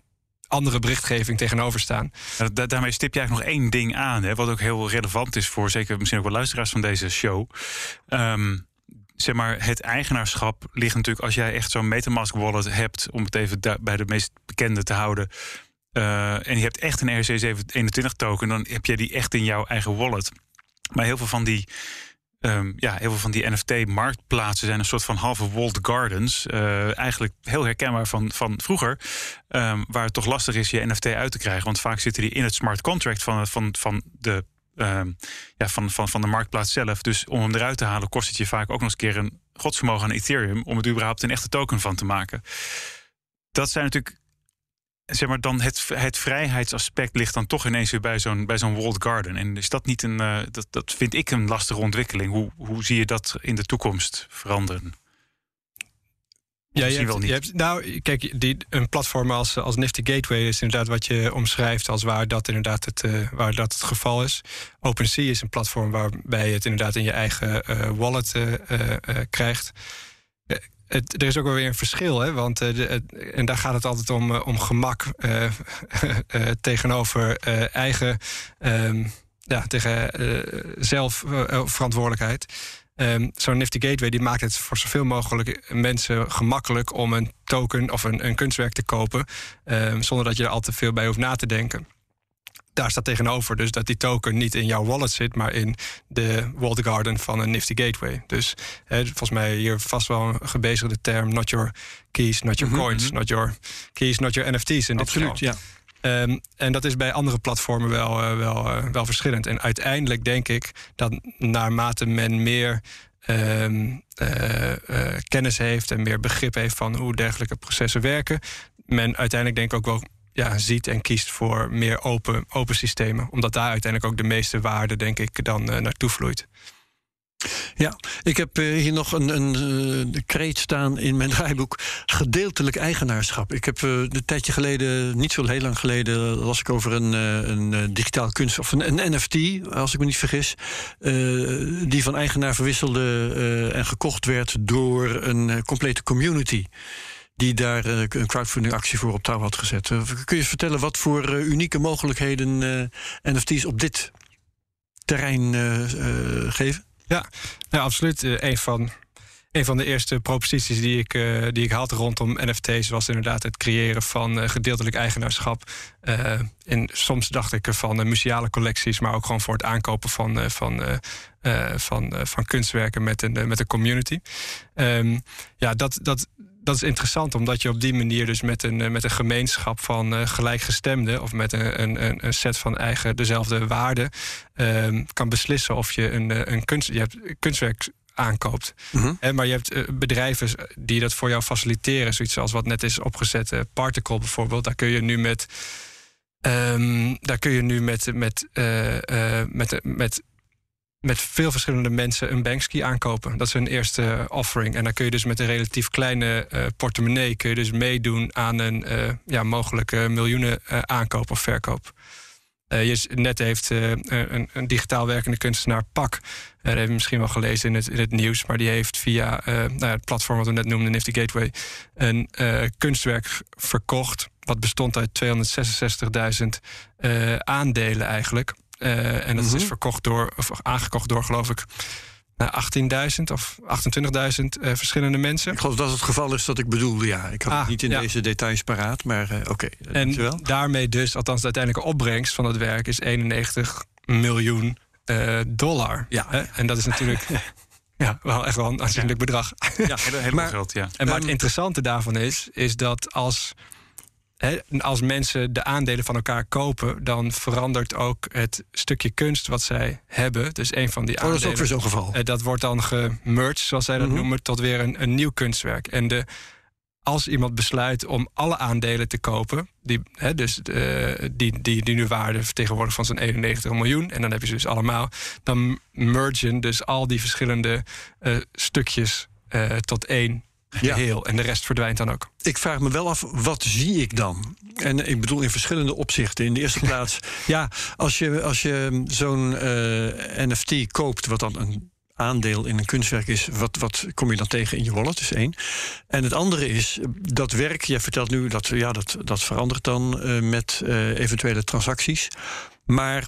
andere berichtgeving tegenover staan. Ja, daarmee stip je eigenlijk nog één ding aan, hè, wat ook heel relevant is voor zeker misschien ook wel luisteraars van deze show. Um, zeg maar, het eigenaarschap ligt natuurlijk als jij echt zo'n MetaMask wallet hebt, om het even bij de meest bekende te houden. Uh, en je hebt echt een RC721 token, dan heb je die echt in jouw eigen wallet. Maar heel veel van die, um, ja, heel veel van die NFT-marktplaatsen zijn een soort van halve walled gardens. Uh, eigenlijk heel herkenbaar van, van vroeger, um, waar het toch lastig is je NFT uit te krijgen. Want vaak zitten die in het smart contract van, van, van de um, ja, van, van, van de marktplaats zelf. Dus om hem eruit te halen, kost het je vaak ook nog eens een keer een godsvermogen aan Ethereum om het überhaupt een echte token van te maken. Dat zijn natuurlijk. Zeg maar dan het, het vrijheidsaspect ligt dan toch ineens weer bij zo'n bij zo'n walled garden. En is dat niet een. Uh, dat, dat vind ik een lastige ontwikkeling. Hoe, hoe zie je dat in de toekomst veranderen? Ja, je hebt, je hebt, nou, kijk, die, een platform als, als Nifty Gateway is inderdaad wat je omschrijft als waar dat inderdaad het, uh, waar dat het geval is. OpenSea is een platform waarbij je het inderdaad in je eigen uh, wallet krijgt. Er is ook wel weer een verschil, hè? want de, en daar gaat het altijd om, om gemak (laughs) tegenover eigen, um, ja, tegen zelfverantwoordelijkheid. Um, Zo'n Nifty Gateway die maakt het voor zoveel mogelijk mensen gemakkelijk om een token of een, een kunstwerk te kopen. Um, zonder dat je er al te veel bij hoeft na te denken. Daar staat tegenover dus dat die token niet in jouw wallet zit, maar in de walled garden van een Nifty Gateway. Dus volgens mij hier vast wel een gebezigde term: not your keys, not your mhm, coins, mhm. not your keys, not your NFT's. In Absoluut, ja. Um, en dat is bij andere platformen wel, uh, wel, uh, wel verschillend. En uiteindelijk denk ik dat naarmate men meer um, uh, kennis heeft en meer begrip heeft van hoe dergelijke processen werken, men uiteindelijk denk ik ook wel ja, ziet en kiest voor meer open, open systemen. Omdat daar uiteindelijk ook de meeste waarde, denk ik, dan naartoe vloeit. Ja, ik heb uh, hier nog een, een uh, kreet staan in mijn (laughs) draaiboek. Gedeeltelijk eigenaarschap. Ik heb uh, een tijdje geleden, niet zo heel lang geleden, las ik over een, een digitaal kunst of een, NFT, als ik me niet vergis. die van eigenaar verwisselde en gekocht werd door een complete community die daar een crowdfunding actie voor op touw had gezet. kun je vertellen wat voor unieke mogelijkheden NFT's op dit terrein geven? Ja, absoluut. Een, van, een van de eerste proposities die ik, uh, die ik had rondom NFT's was inderdaad het creëren van gedeeltelijk eigenaarschap. en soms dacht ik van museale collecties, maar ook gewoon voor het aankopen van, van, van, van kunstwerken met een, met een community. Um, ja, dat, dat, dat is interessant, omdat je op die manier dus met een, met een gemeenschap van uh, gelijkgestemden of met een, een, een set van eigen dezelfde waarden um, kan beslissen of je een, een kunst, je hebt kunstwerk aankoopt. Mhm. Hè, maar je hebt eh, bedrijven die dat voor jou faciliteren. Zoiets als wat net is opgezet. eh, Particle bijvoorbeeld. Daar kun je nu met. ehm, daar kun je nu met, met, eh, eh, met, met, met veel verschillende mensen een Banksy aankopen. Dat is hun eerste offering. En dan kun je dus met een relatief kleine eh, portemonnee... kun je dus meedoen aan een eh, ja, mogelijke miljoenen eh, aankoop of verkoop. Eh, je, net heeft eh, een, een digitaal werkende kunstenaar Pak... eh, dat heb je misschien wel gelezen in het, in het nieuws... maar die heeft via eh, nou ja, het platform wat we net noemden, Nifty Gateway... een eh, kunstwerk verkocht... wat bestond uit 266.000 eh, aandelen eigenlijk... Eh, en dat is Mhm. verkocht door, of aangekocht door, geloof ik, nou, 18.000 of 28.000 eh, verschillende mensen. Ik geloof dat het geval is dat ik bedoelde. Ja, ik had het Ah, niet in ja. deze details paraat, maar eh, oké. En daarmee dus, althans de uiteindelijke opbrengst van het werk is 91 miljoen dollar. Ja. Hè? En dat is natuurlijk (laughs) ja, wel echt wel een aanzienlijk bedrag. Ja, hele, helemaal Maar- geld, ja. En maar het interessante daarvan is, is dat als, hè, als mensen de aandelen van elkaar kopen, dan verandert ook het stukje kunst wat zij hebben. Dus een van die Oh, dat is aandelen. ook weer zo'n geval. Eh, dat wordt dan gemerged, zoals zij dat Mhm. noemen, tot weer een, een nieuw kunstwerk. En de, als iemand besluit om alle aandelen te kopen, die, hè, dus, eh, die, die, die nu waarde vertegenwoordigen van zo'n 91 miljoen, en dan heb je ze dus allemaal, dan mergen dus al die verschillende eh, stukjes tot één Ja. geheel. En de rest verdwijnt dan ook. Ik vraag me wel af, wat zie ik dan? En ik bedoel in verschillende opzichten. In de eerste (laughs) plaats, ja, als je, als je zo'n eh, NFT koopt, wat dan een aandeel in een kunstwerk is, wat, wat kom je dan tegen in je wallet? Dat is één. En het andere is dat werk. Jij vertelt nu dat ja, dat, dat verandert dan eh, met eh, eventuele transacties. Maar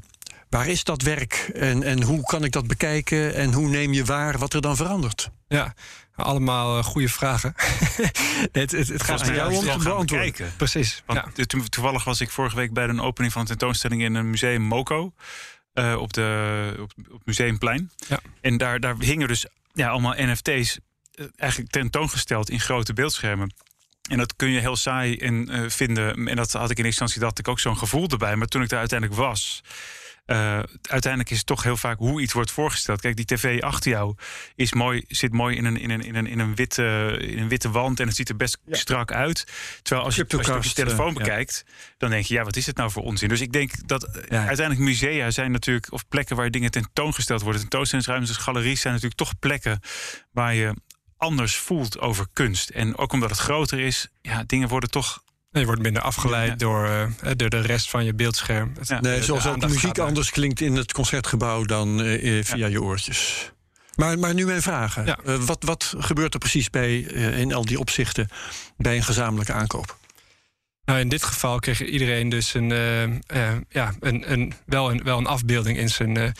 waar is dat werk en, en hoe kan ik dat bekijken en hoe neem je waar wat er dan verandert? Ja, allemaal eh, goede vragen. (laughs) het, het, het gaat aan jou om te beantwoorden. Precies. Want ja. to- toevallig was ik vorige week bij een opening van een tentoonstelling in een museum Moco. eh, op, de, op, Museumplein. Ja. En daar, daar hingen dus ja, allemaal NFT's eh, eigenlijk tentoongesteld in grote beeldschermen. En dat kun je heel saai in, vinden. En dat had ik in eerste instantie dat ik ook zo'n gevoel erbij. Maar toen ik daar uiteindelijk was. Eh, uiteindelijk is het toch heel vaak hoe iets wordt voorgesteld. Kijk, die tv achter jou is mooi, zit mooi in een, in een, in een, in een, witte, in een witte wand. En het ziet er best strak uit. Terwijl als je, als je op je telefoon eh, ja. bekijkt, dan denk je, ja, wat is het nou voor onzin? Dus ik denk dat eh, Ja. uiteindelijk musea zijn natuurlijk, of plekken waar dingen tentoongesteld worden. Tentoonstellingsruimtes, galeries zijn natuurlijk toch plekken waar je anders voelt over kunst. En ook omdat het groter is, ja, dingen worden toch. Je wordt minder afgeleid Ja. door, eh, door de rest van je beeldscherm. Ja. de- Nee, de zoals ook aandacht muziek anders klinkt in het concertgebouw dan eh, eh, via je oortjes. Maar, maar nu mijn vragen. Ja. Eh, wat, wat gebeurt er precies bij, eh, in al die opzichten bij een gezamenlijke aankoop? Nou, in dit geval kreeg iedereen dus een, ja, een, een, wel, een, wel een afbeelding in zijn. eh,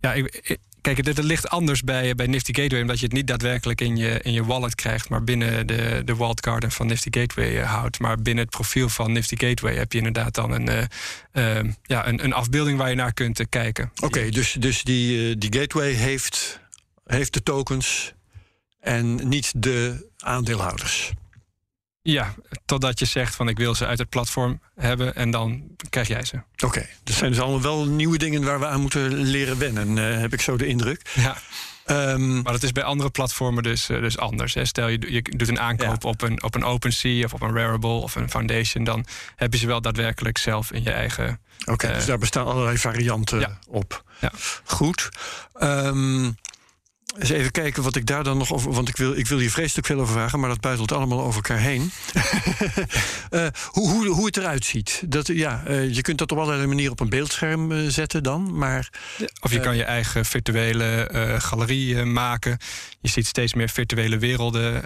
ja, ik- kijk, het ligt anders bij, bij Nifty Gateway, omdat je het niet daadwerkelijk in je, in je wallet krijgt, maar binnen de, de garden van Nifty Gateway eh, houdt. Maar binnen het profiel van Nifty Gateway heb je inderdaad dan een, eh, eh, ja, een, een afbeelding waar je naar kunt kijken. Oké, dus, dus die, die gateway heeft, heeft de tokens en niet de aandeelhouders. Ja, totdat je zegt van ik wil ze uit het platform hebben en dan krijg jij ze. Oké, dat zijn dus allemaal wel nieuwe dingen waar we aan moeten leren wennen, eh, heb ik zo de indruk. Ja. Ehm, Maar dat is bij andere platformen dus, eh, dus anders. Hè. Stel je, je doet een aankoop op een, op een OpenSea of op een Rarible of een Foundation, dan heb je ze wel daadwerkelijk zelf in je eigen. Oké, Eh, dus daar bestaan allerlei varianten ja. op. Ja. Goed. Ehm, eens even kijken wat ik daar dan nog over. Want ik wil, ik wil hier vreselijk veel over vragen, maar dat buitelt allemaal over elkaar heen. (laughs) Eh, hoe, hoe, hoe het eruit ziet. Dat, ja, eh, je kunt dat op allerlei manieren op een beeldscherm eh, zetten dan. Maar Of je kan je eigen virtuele galerie maken. Je ziet steeds meer virtuele werelden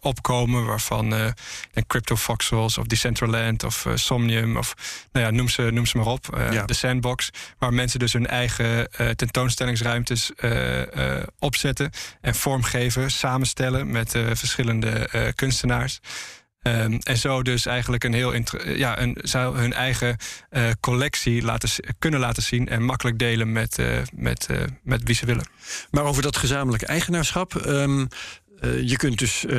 opkomen, waarvan en Crypto Voxels of Decentraland of Somnium of nou ja, noem ze, noem ze maar op. Ja. De sandbox, waar mensen dus hun eigen tentoonstellingsruimtes opzetten en vormgeven, samenstellen met eh, verschillende eh, kunstenaars. Ehm, en zo dus eigenlijk een heel ja, een, zou hun eigen eh, collectie laten, kunnen laten zien en makkelijk delen met, eh, met, eh, met wie ze willen. Maar over dat gezamenlijke eigenaarschap. ehm, Eh, je kunt dus eh,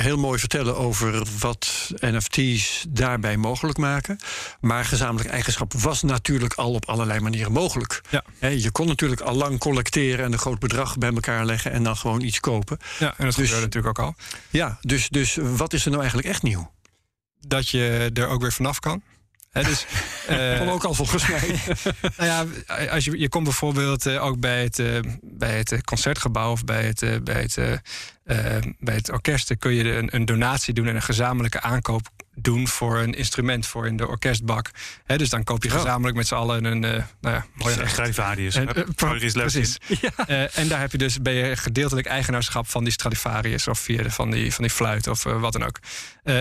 heel mooi vertellen over wat NFT's daarbij mogelijk maken. Maar gezamenlijk eigenschap was natuurlijk al op allerlei manieren mogelijk. Ja. je kon natuurlijk al lang collecteren en een groot bedrag bij elkaar leggen en dan gewoon iets kopen. Ja, en dat dus, gebeurde natuurlijk ook al. Ja, dus, dus wat is er nou eigenlijk echt nieuw? Dat je er ook weer vanaf kan. He, dus, (laughs) uh, ook al volgens mij. (laughs) nou ja, als je, je komt bijvoorbeeld uh, ook bij het, uh, bij het concertgebouw of bij het, bij het, bij het orkest, kun je een, een donatie doen en een gezamenlijke aankoop doen voor een instrument voor in de orkestbak. dus dan koop je gezamenlijk met z'n allen een uh, nou ja, mooie Stradivarius. Uh, uh, precies. Ja. en daar heb je dus ben je gedeeltelijk eigenaarschap van die Stradivarius of via de, van, die, van die fluit of wat dan ook.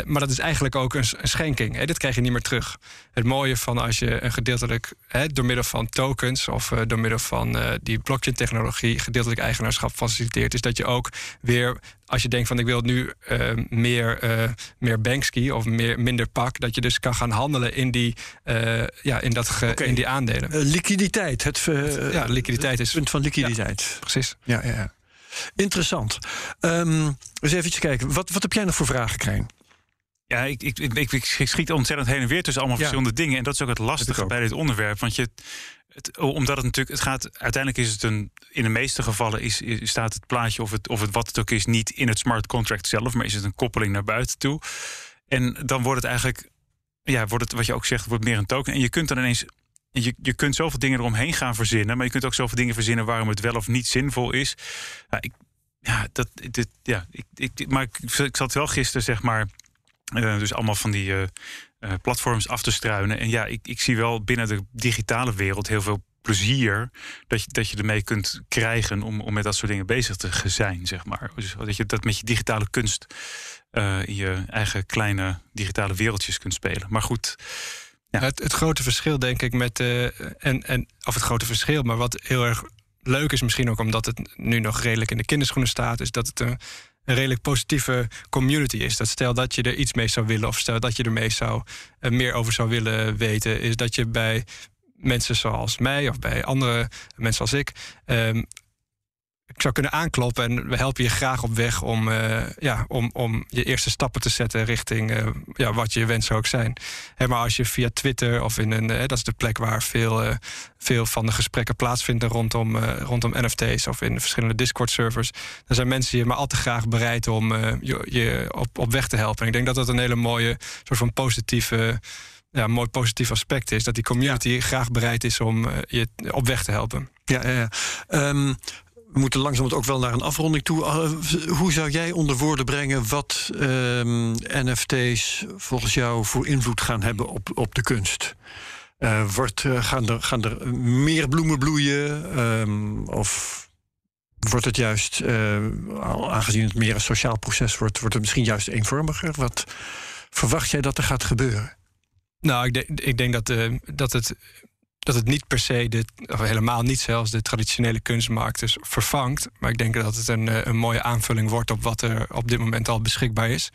maar dat is eigenlijk ook een, een schenking. Hè? Dit krijg je niet meer terug. Het mooie van als je een gedeeltelijk door middel van tokens of door middel van die blockchain-technologie gedeeltelijk eigenaarschap faciliteert, is dat je ook weer als je denkt van ik wil nu uh, meer, uh, meer Banksy of meer, minder pak, dat je dus kan gaan handelen in die, uh, ja, in dat ge, in die aandelen. liquiditeit. Het, ja, liquiditeit is. Het punt van liquiditeit. Ja, precies. Ja, ja, ja. Interessant. Um, eens even kijken. Wat, wat heb jij nog voor vragen, Krijn? Ja, ik, ik, ik, ik, schiet ontzettend heen en weer tussen allemaal verschillende dingen. En dat is ook het lastige bij dit onderwerp. Want je, omdat het natuurlijk, het gaat, uiteindelijk is het een, in de meeste gevallen is, staat het plaatje of het, of het wat het ook is niet in het smart contract zelf, maar is het een koppeling naar buiten toe. En dan wordt het eigenlijk, ja, wordt het wat je ook zegt, wordt meer een token. En je kunt dan ineens, je, je kunt zoveel dingen eromheen gaan verzinnen, maar je kunt ook zoveel dingen verzinnen waarom het wel of niet zinvol is. Ik, ja dat, dit, ja, ik, ik, maar ik, ik zat wel gisteren, zeg maar, uh, dus allemaal van die. Uh, platforms af te struinen. En ja, ik, ik zie wel binnen de digitale wereld heel veel plezier dat je, dat je ermee kunt krijgen om, om met dat soort dingen bezig te zijn, zeg maar. Dus dat je dat met je digitale kunst uh, in je eigen kleine digitale wereldjes kunt spelen. Maar goed. Ja. Het, het grote verschil, denk ik, met. Uh, en, en, of het grote verschil, maar wat heel erg leuk is, misschien ook omdat het nu nog redelijk in de kinderschoenen staat, is dat het een een redelijk positieve community is. Dat stel dat je er iets mee zou willen, of stel dat je er mee zou, uh, meer over zou willen weten, is dat je bij mensen zoals mij of bij andere mensen als ik. Um, ik zou kunnen aankloppen en we helpen je graag op weg om, uh, ja, om, om je eerste stappen te zetten richting uh, ja, wat je wensen ook zijn. Hè, maar als je via Twitter of in een, uh, dat is de plek waar veel, veel van de gesprekken plaatsvinden rondom, rondom NFT's of in verschillende Discord-servers, dan zijn mensen je maar al te graag bereid om je, je op, op weg te helpen. En ik denk dat dat een hele mooie soort van positieve ja, mooi positief aspect is. Dat die community graag bereid is om je op weg te helpen. Ja, ja, ja. Um, we moeten langzaam ook wel naar een afronding toe. Uh, hoe zou jij onder woorden brengen wat um, NFT's volgens jou voor invloed gaan hebben op, op de kunst? Uh, wordt, uh, gaan, er, gaan er meer bloemen bloeien? Um, of wordt het juist, aangezien het meer een sociaal proces wordt, wordt het misschien juist eenvormiger? Wat verwacht jij dat er gaat gebeuren? Nou, ik, ik denk dat, dat het dat het niet per se, de, of helemaal niet zelfs, de traditionele kunstmarkt dus vervangt. Maar ik denk dat het een, eh, een mooie aanvulling wordt op wat er op dit moment al beschikbaar is.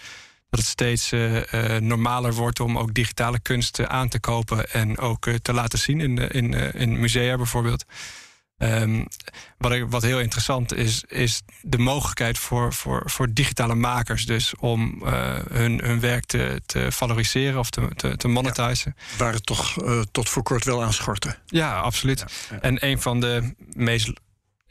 Dat het steeds uh, uh, normaler wordt om ook digitale kunst aan te kopen en ook te laten zien in, in, in musea bijvoorbeeld. Um, wat, ik, wat heel interessant is, is de mogelijkheid voor, voor, voor digitale makers dus om uh, hun, hun werk te, te valoriseren of te, te, te monetizen. Ja, waar het toch uh, tot voor kort wel aan schorten. Ja, absoluut. Ja, ja. En een van de meest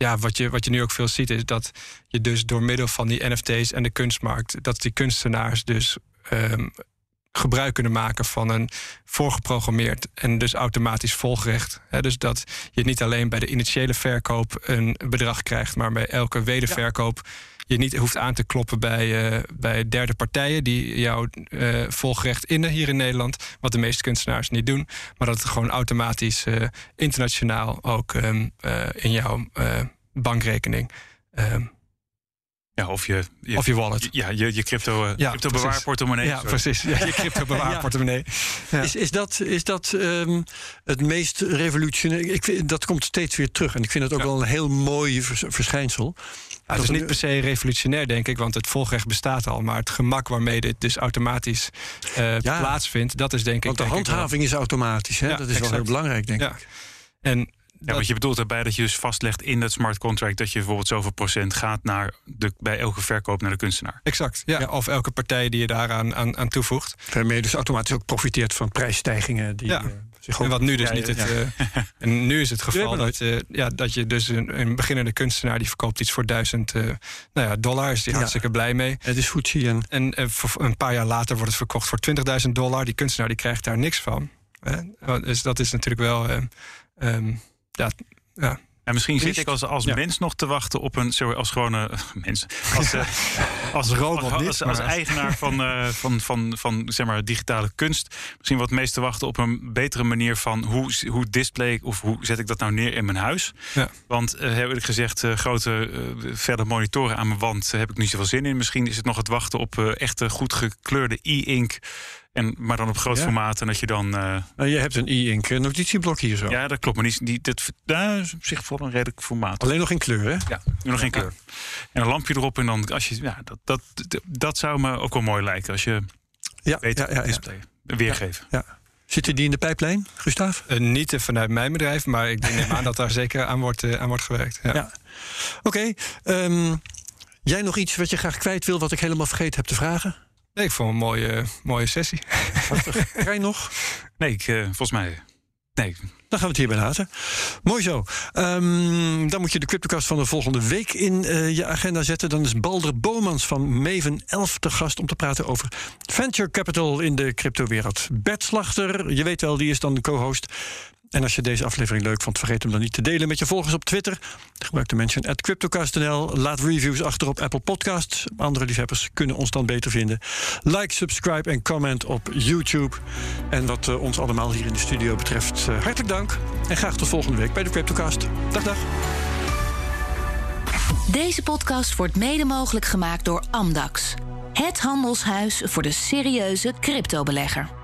ja, wat je, wat je nu ook veel ziet, is dat je dus door middel van die NFT's en de kunstmarkt, dat die kunstenaars dus um, gebruik kunnen maken van een voorgeprogrammeerd en dus automatisch volgerecht. dus dat je niet alleen bij de initiële verkoop een bedrag krijgt, maar bij elke wederverkoop je niet hoeft aan te kloppen bij, uh, bij derde partijen die jouw uh, volgerecht innen hier in Nederland, wat de meeste kunstenaars niet doen, maar dat het gewoon automatisch uh, internationaal ook um, in jouw bankrekening. Um, ja, of je, je, of je wallet. Ja, je, je crypto, uh, ja, crypto bewaarportemonnee. Ja, precies. Ja, je crypto (laughs) bewaarportemonnee. ja. Is, is dat, is dat um, het meest revolutionair? Ik vind, dat komt steeds weer terug. En ik vind het ook ja. wel een heel mooi vers, verschijnsel. Ja, het is niet per se revolutionair, denk ik, want het volgrecht bestaat al. Maar het gemak waarmee dit dus automatisch uh, plaatsvindt, dat is denk ik. Want de handhaving is automatisch, hè? dat is exact. wel heel belangrijk, denk ik. En ja, wat je bedoelt daarbij dat je dus vastlegt in dat smart contract dat je bijvoorbeeld zoveel procent gaat naar de, bij elke verkoop naar de kunstenaar. Exact, ja. Of elke partij die je daaraan aan, aan toevoegt. Waarmee je dus automatisch ook profiteert van prijsstijgingen. Die, ja. Uh, zich en wat nu dus niet het. Uh, (laughs) en nu is het geval dat, uh, ja, dat je dus een, een, beginnende kunstenaar die verkoopt iets voor duizend nou ja, dollar. Is die hartstikke blij mee. Het is Fuji en. En een paar jaar later wordt het verkocht voor 20.000 dollar. Die kunstenaar die krijgt daar niks van. Dus dat is natuurlijk wel. Um, ja, ja, en misschien zit ik als, als mens nog te wachten op een, sorry, als gewone (laughs) mens, als, uh, als, robot, als, als, als, eigenaar van, uh, van, van, van zeg maar, digitale kunst, misschien wat meest te wachten op een betere manier van hoe, hoe display of hoe zet ik dat nou neer in mijn huis. Ja. Want uh, heb ik gezegd, grote verder monitoren aan mijn wand heb ik niet zoveel zin in. Misschien is het nog het wachten op echte goed gekleurde e-ink. En, maar dan op groot Ja. formaat. En dat je dan. eh, Nou, je hebt een e-ink notitieblok hier zo. ja, dat klopt. Maar die, die, dat, daar is op zich voor een redelijk formaat. Alleen nog in kleur, hè? Ja, nu nog geen kleur. En een lampje erop. En dan als je. Ja, dat, dat, dat, dat zou me ook wel mooi lijken. Als je Ja, beter ja, ja, ja. display weergeven. ja. Zitten die in de pijplijn, Gustav? Eh, niet vanuit mijn bedrijf, maar ik neem aan dat daar zeker aan wordt, eh, aan wordt gewerkt. Ja. Ja. Oké. ehm, jij nog iets wat je graag kwijt wil, wat ik helemaal vergeten heb te vragen? Nee, ik vond een mooie, mooie sessie. Krijg (laughs) je nog? Nee, ik, eh, volgens mij. Nee, Dan gaan we het hierbij laten. Mooi zo. Ehm, dan moet je de CryptoCast van de volgende week in eh, je agenda zetten. Dan is Balder Bomans van Maven 11 te gast om te praten over venture capital in de cryptowereld. Bert Slachter, je weet wel, die is dan de co-host. En als je deze aflevering leuk vond, vergeet hem dan niet te delen met je volgers op Twitter. Gebruik de mention at CryptoCast.nl. Laat reviews achter op Apple Podcasts. Andere liefhebbers kunnen ons dan beter vinden. Like, subscribe en comment op YouTube. En wat eh, ons allemaal hier in de studio betreft, eh, hartelijk dank. En graag tot volgende week bij de CryptoCast. Dag, dag. Deze podcast wordt mede mogelijk gemaakt door Amdax. Het handelshuis voor de serieuze cryptobelegger.